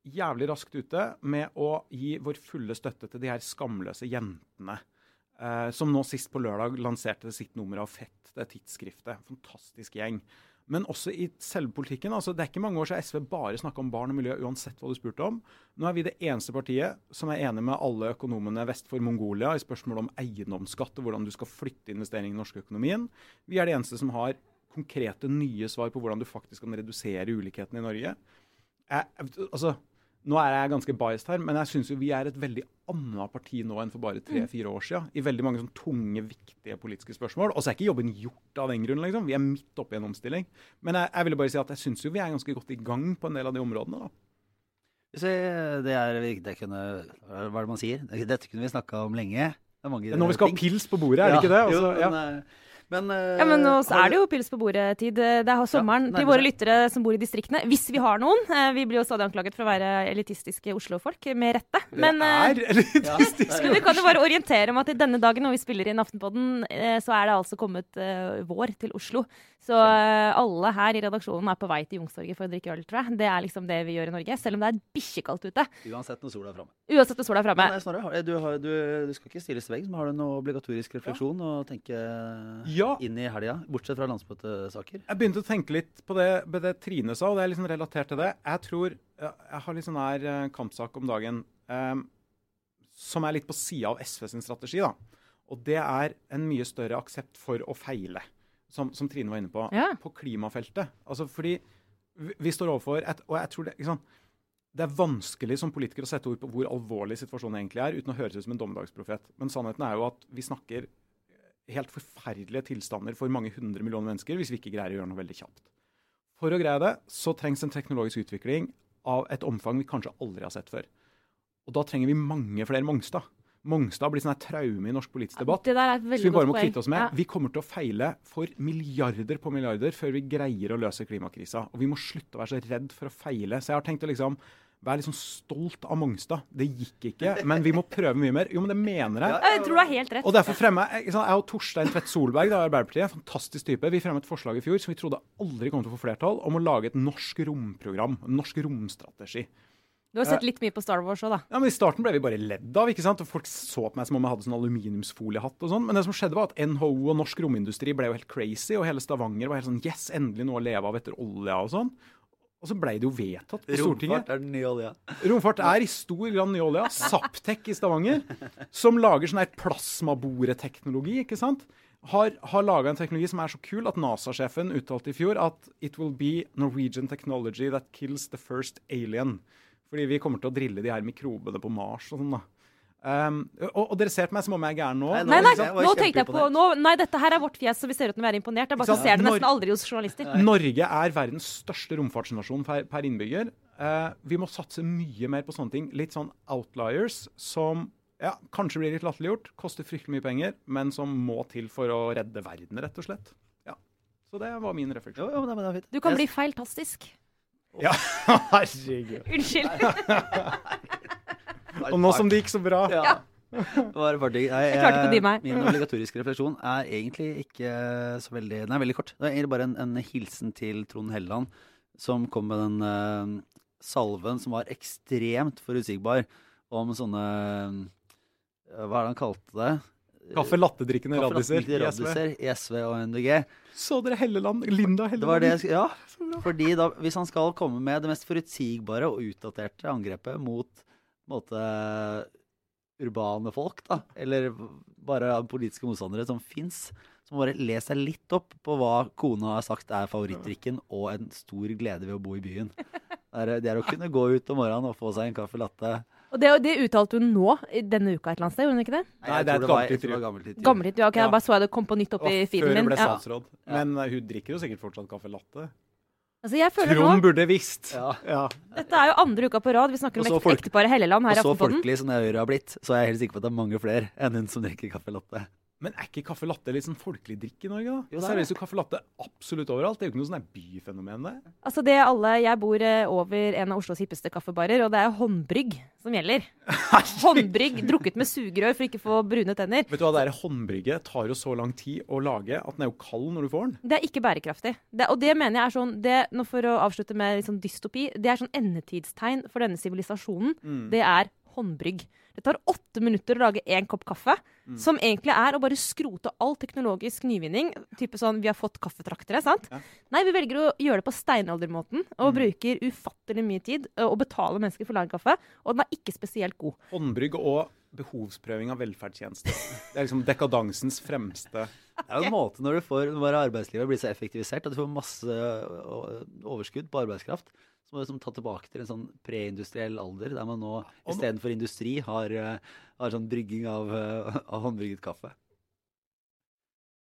jævlig raskt ute med å gi vår fulle støtte til de her skamløse jentene. eh, som nå sist på lørdag lanserte sitt nummer av Fett, det tidsskriftet. Fantastisk gjeng. Men også i selve politikken. altså Det er ikke mange år siden SV bare snakka om barn og miljø uansett hva du spurte om. Nå er vi det eneste partiet som er enig med alle økonomene vest for Mongolia i spørsmålet om eiendomsskatt og hvordan du skal flytte investeringene i den økonomien. Vi er det eneste som har konkrete nye svar på hvordan du faktisk kan redusere ulikhetene i Norge. Jeg, altså, nå er jeg ganske biased her, men jeg syns vi er et veldig annet parti nå enn for bare tre-fire år siden. I veldig mange sånn tunge, viktige politiske spørsmål. Og så er ikke jobben gjort av den grunn. Liksom. Vi er midt oppe i en omstilling. Men jeg, jeg ville bare si at jeg syns jo vi er ganske godt i gang på en del av de områdene. da. Se, Det er det kunne, Hva er det man sier? Dette kunne vi snakka om lenge. Det er mange er vi skal ha pils på bordet, er det ikke det? Jo, men, ja. Men, uh, eh, Ja, men også er det jo pils på bordet-tid. Det er sommeren nærmer til våre lyttere som bor i distriktene. Hvis vi har noen. Eh, Vi blir jo stadig anklaget for å være elitistiske Oslo-folk, med rette. Men, eh, det er vi kan jo bare orientere om at i denne dagen når vi spiller inn Aftenpodden, eh, så er det altså kommet eh, vår til Oslo. Så eh, alle her i redaksjonen er på vei til Youngstorget for å drikke øl, tror jeg. Det er liksom det vi gjør i Norge. Selv om det er bikkjekaldt ute. Uansett når sola er framme. Uansett når sola er framme. Eh, Snorre, du, du, du skal ikke stilles til veggs, men har du noe obligatorisk refleksjon Og tenke Ja. inn i helga? Bortsett fra landsmøtesaker? Jeg begynte å tenke litt på det, på det Trine sa, og det er liksom relatert til det. Jeg tror Jeg har litt sånn her eh, kampsak om dagen eh, som er litt på sida av SV sin strategi. da. Og det er en mye større aksept for å feile, som, som Trine var inne på, Ja. på klimafeltet. Altså fordi vi, vi står overfor et, Og jeg tror det ikke sant, det er vanskelig som politiker å sette ord på hvor alvorlig situasjonen egentlig er, uten å høres ut som en dommedagsprofet. Men sannheten er jo at vi snakker helt forferdelige tilstander for mange hundre millioner mennesker hvis vi ikke greier å gjøre noe veldig kjapt. For å greie det, så trengs en teknologisk utvikling av et omfang vi kanskje aldri har sett før. Og da trenger vi mange flere Mongstad. Mongstad blir sånn her traume i norsk politisk debatt. Det der er et Så vi bare må kvitte oss med. Ja. Vi kommer til å feile for milliarder på milliarder før vi greier å løse klimakrisa. Og vi må slutte å være så redd for å feile. Så jeg har tenkt å liksom være litt sånn stolt av Mongstad. Det gikk ikke, men vi må prøve mye mer. Jo, men det mener jeg. Jeg tror du har helt rett. Og derfor fremmer jeg, jeg og Torstein Tvedt Solberg, da, Arbeiderpartiet, fantastisk type, vi fremmet et forslag i fjor som vi trodde aldri kom til å få flertall, om å lage et norsk romprogram. En norsk romstrategi. Du har sett litt mye på Star Wars òg, da. Ja, men I starten ble vi bare ledd av. ikke sant? Og Folk så på meg som om jeg hadde sånn aluminiumsfoliehatt. og sånn. Men det som skjedde var at NHO og norsk romindustri ble jo helt crazy, og hele Stavanger var helt sånn Yes, endelig noe å leve av etter olja og sånn. Og så ble det jo vedtatt på Stortinget. Romfart er den nye olja. Romfart er i stor grad ny olja. Saptek i Stavanger, som lager sånn her plasmaboreteknologi, ikke sant? Har, har laga en teknologi som er så kul at NASA-sjefen uttalte i fjor at it will be Norwegian technology that kills the first alien. Fordi vi kommer til å drille de her mikrobene på Mars og sånn, da. Um, og, og dere ser på meg som om jeg er gæren nå. Nei, Nei, nei, Jeg nå tenkte jeg på nå, Nei, dette her er vårt fjes, så vi ser ut som vi er imponert. Det er bare Ikke ser det nesten aldri hos journalister. Norge er verdens største romfartsnasjon per, per innbygger. Uh, vi må satse mye mer på sånne ting. Litt sånn outliers som ja, kanskje blir litt latterliggjort, koster fryktelig mye penger, men som må til for å redde verden, rett og slett. Ja. Så det var min refleksjon. jo, jo, det fint. Du kan yes. bli feiltastisk. Ja, herregud. Unnskyld. Og nå som det gikk så bra. Ja. Bare bare. Nei, Jeg klarte ikke å dy meg. Min obligatoriske refleksjon er egentlig ikke så veldig Den er veldig kort. Det er egentlig bare en, en hilsen til Trond Helleland, som kom med den uh, salven som var ekstremt forutsigbar om sånne uh, Hva er det han kalte det? Kaffe lattedrikkende radiser radiser i SV og MDG. Så dere Helleland? Linda Helleland? Det var det ja. Fordi da, hvis han skal komme med det mest forutsigbare og utdaterte angrepet mot måte, urbane folk, da, eller bare politiske motstandere som fins, som bare leser seg litt opp på hva kona har sagt er favorittdrikken og en stor glede ved å bo i byen. Det er, å kunne gå ut om morgenen og få seg en kaffe latte. Og det, det uttalte hun nå, denne uka et eller annet sted, gjorde hun ikke det? Nei, det er et gammelt intervju. gammelt intervju. Gammelt ja, ok, Ja. jeg bare så jeg det kom på nytt opp i feeden før hun ble statsråd. Ja. Men eh, hun drikker jo sikkert fortsatt kaffe latte. Altså, jeg føler Trond nå, burde visst. Ja. Ja. Dette er jo andre uka på rad. Vi snakker om ekteparet Helleland Og her i så folkelig som det øret har blitt, så er jeg helt sikker på at det er mange flere enn hun som drikker kaffe latte. Men er ikke caffè latte litt sånn folkelig drikk i Norge, da? Jo, er serveres jo kaffe latte absolutt overalt. Det er jo ikke noe sånn byfenomen, det. Altså det alle, Jeg bor eh, over en av Oslos hippeste kaffebarer, og det er håndbrygg som gjelder. Håndbrygg drukket med sugerør for ikke å få brune tenner. Vet du hva, det der håndbrygget tar jo så lang tid å lage at den er jo kald når du får den. Det er ikke bærekraftig. Det, og det mener jeg er sånn det, nå For å avslutte med litt sånn dystopi. Det er sånn endetidstegn for denne sivilisasjonen. Mm. Det er håndbrygg. Det tar åtte minutter å lage én kopp kaffe, Mm. som egentlig er å bare skrote all teknologisk nyvinning. Type sånn, Vi har fått kaffetraktere, sant? Ja. Nei, vi velger å gjøre det på steinaldermåten og Mm. bruker ufattelig mye tid og betaler mennesker for å lage kaffe. Og den er ikke spesielt god. Håndbrygg og behovsprøving av velferdstjenester. Det er liksom dekadansens fremste Det er jo en måte når du får når arbeidslivet blir så effektivisert at du får masse overskudd på arbeidskraft. Så må du liksom ta tilbake til en sånn preindustriell alder, der man nå istedenfor industri har, eh, har sånn brygging av, eh, av håndbrygget kaffe.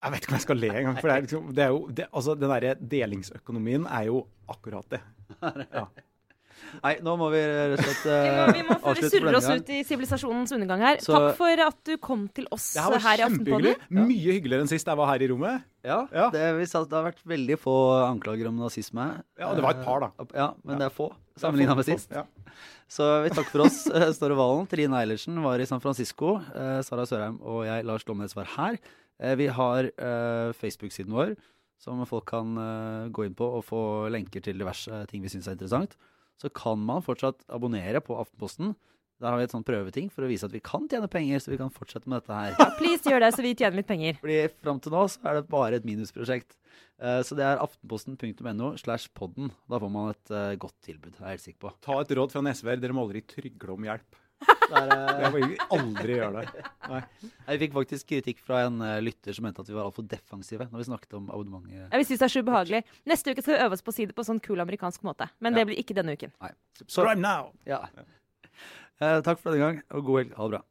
Jeg vet ikke om jeg skal le engang. For det er liksom, det er jo, det, altså, den derre delingsøkonomien er jo akkurat det. Ja. Nei, nå må vi rett og slett Vi må, eh, vi må vi for surrer denne oss ut i sivilisasjonens undergang her. Så- Takk for at du kom til oss her i kjempehyggelig. Ja. Mye hyggeligere enn sist jeg var her i rommet. Ja, Ja. Det, vi det har vært veldig få anklager om nazisme. Ja, det var et par, da. Eh, Ja, men Ja. det er få sammenligna med sist. Ja. Så vi takker for oss, Ståre Valen. Trine Eilertsen var i San Francisco. Eh, Sara Sørheim og jeg, Lars Lomnes, var her. Eh, vi har eh, Facebook-siden vår, som folk kan eh, gå inn på og få lenker til diverse ting vi syns er interessant. Så kan man fortsatt abonnere på Aftenposten. Der har vi et sånt prøveting for å vise at vi kan tjene penger, så vi kan fortsette med dette her. Ja, Please gjør det, så vi tjener litt penger. Fordi fram til nå så er det bare et minusprosjekt. Eh, Så det er aftenposten.no slash podden. Da får man et eh, godt tilbud, er jeg helt sikker på. Ta et råd fra en SV-er. Dere må aldri trygle om hjelp. Der, eh, Jeg vil aldri gjøre det. Nei. Jeg fikk faktisk kritikk fra en eh, lytter som mente at vi var altfor defensive når vi snakket om abonnementet. Ja, vi synes det er så ubehagelig. Neste uke skal vi øve oss på å si det på sånn kul amerikansk måte. Men Ja. det blir ikke denne uken. Nei. Så, Subscribe now! ja. Eh, takk for denne gang, og god helg. Ha det bra.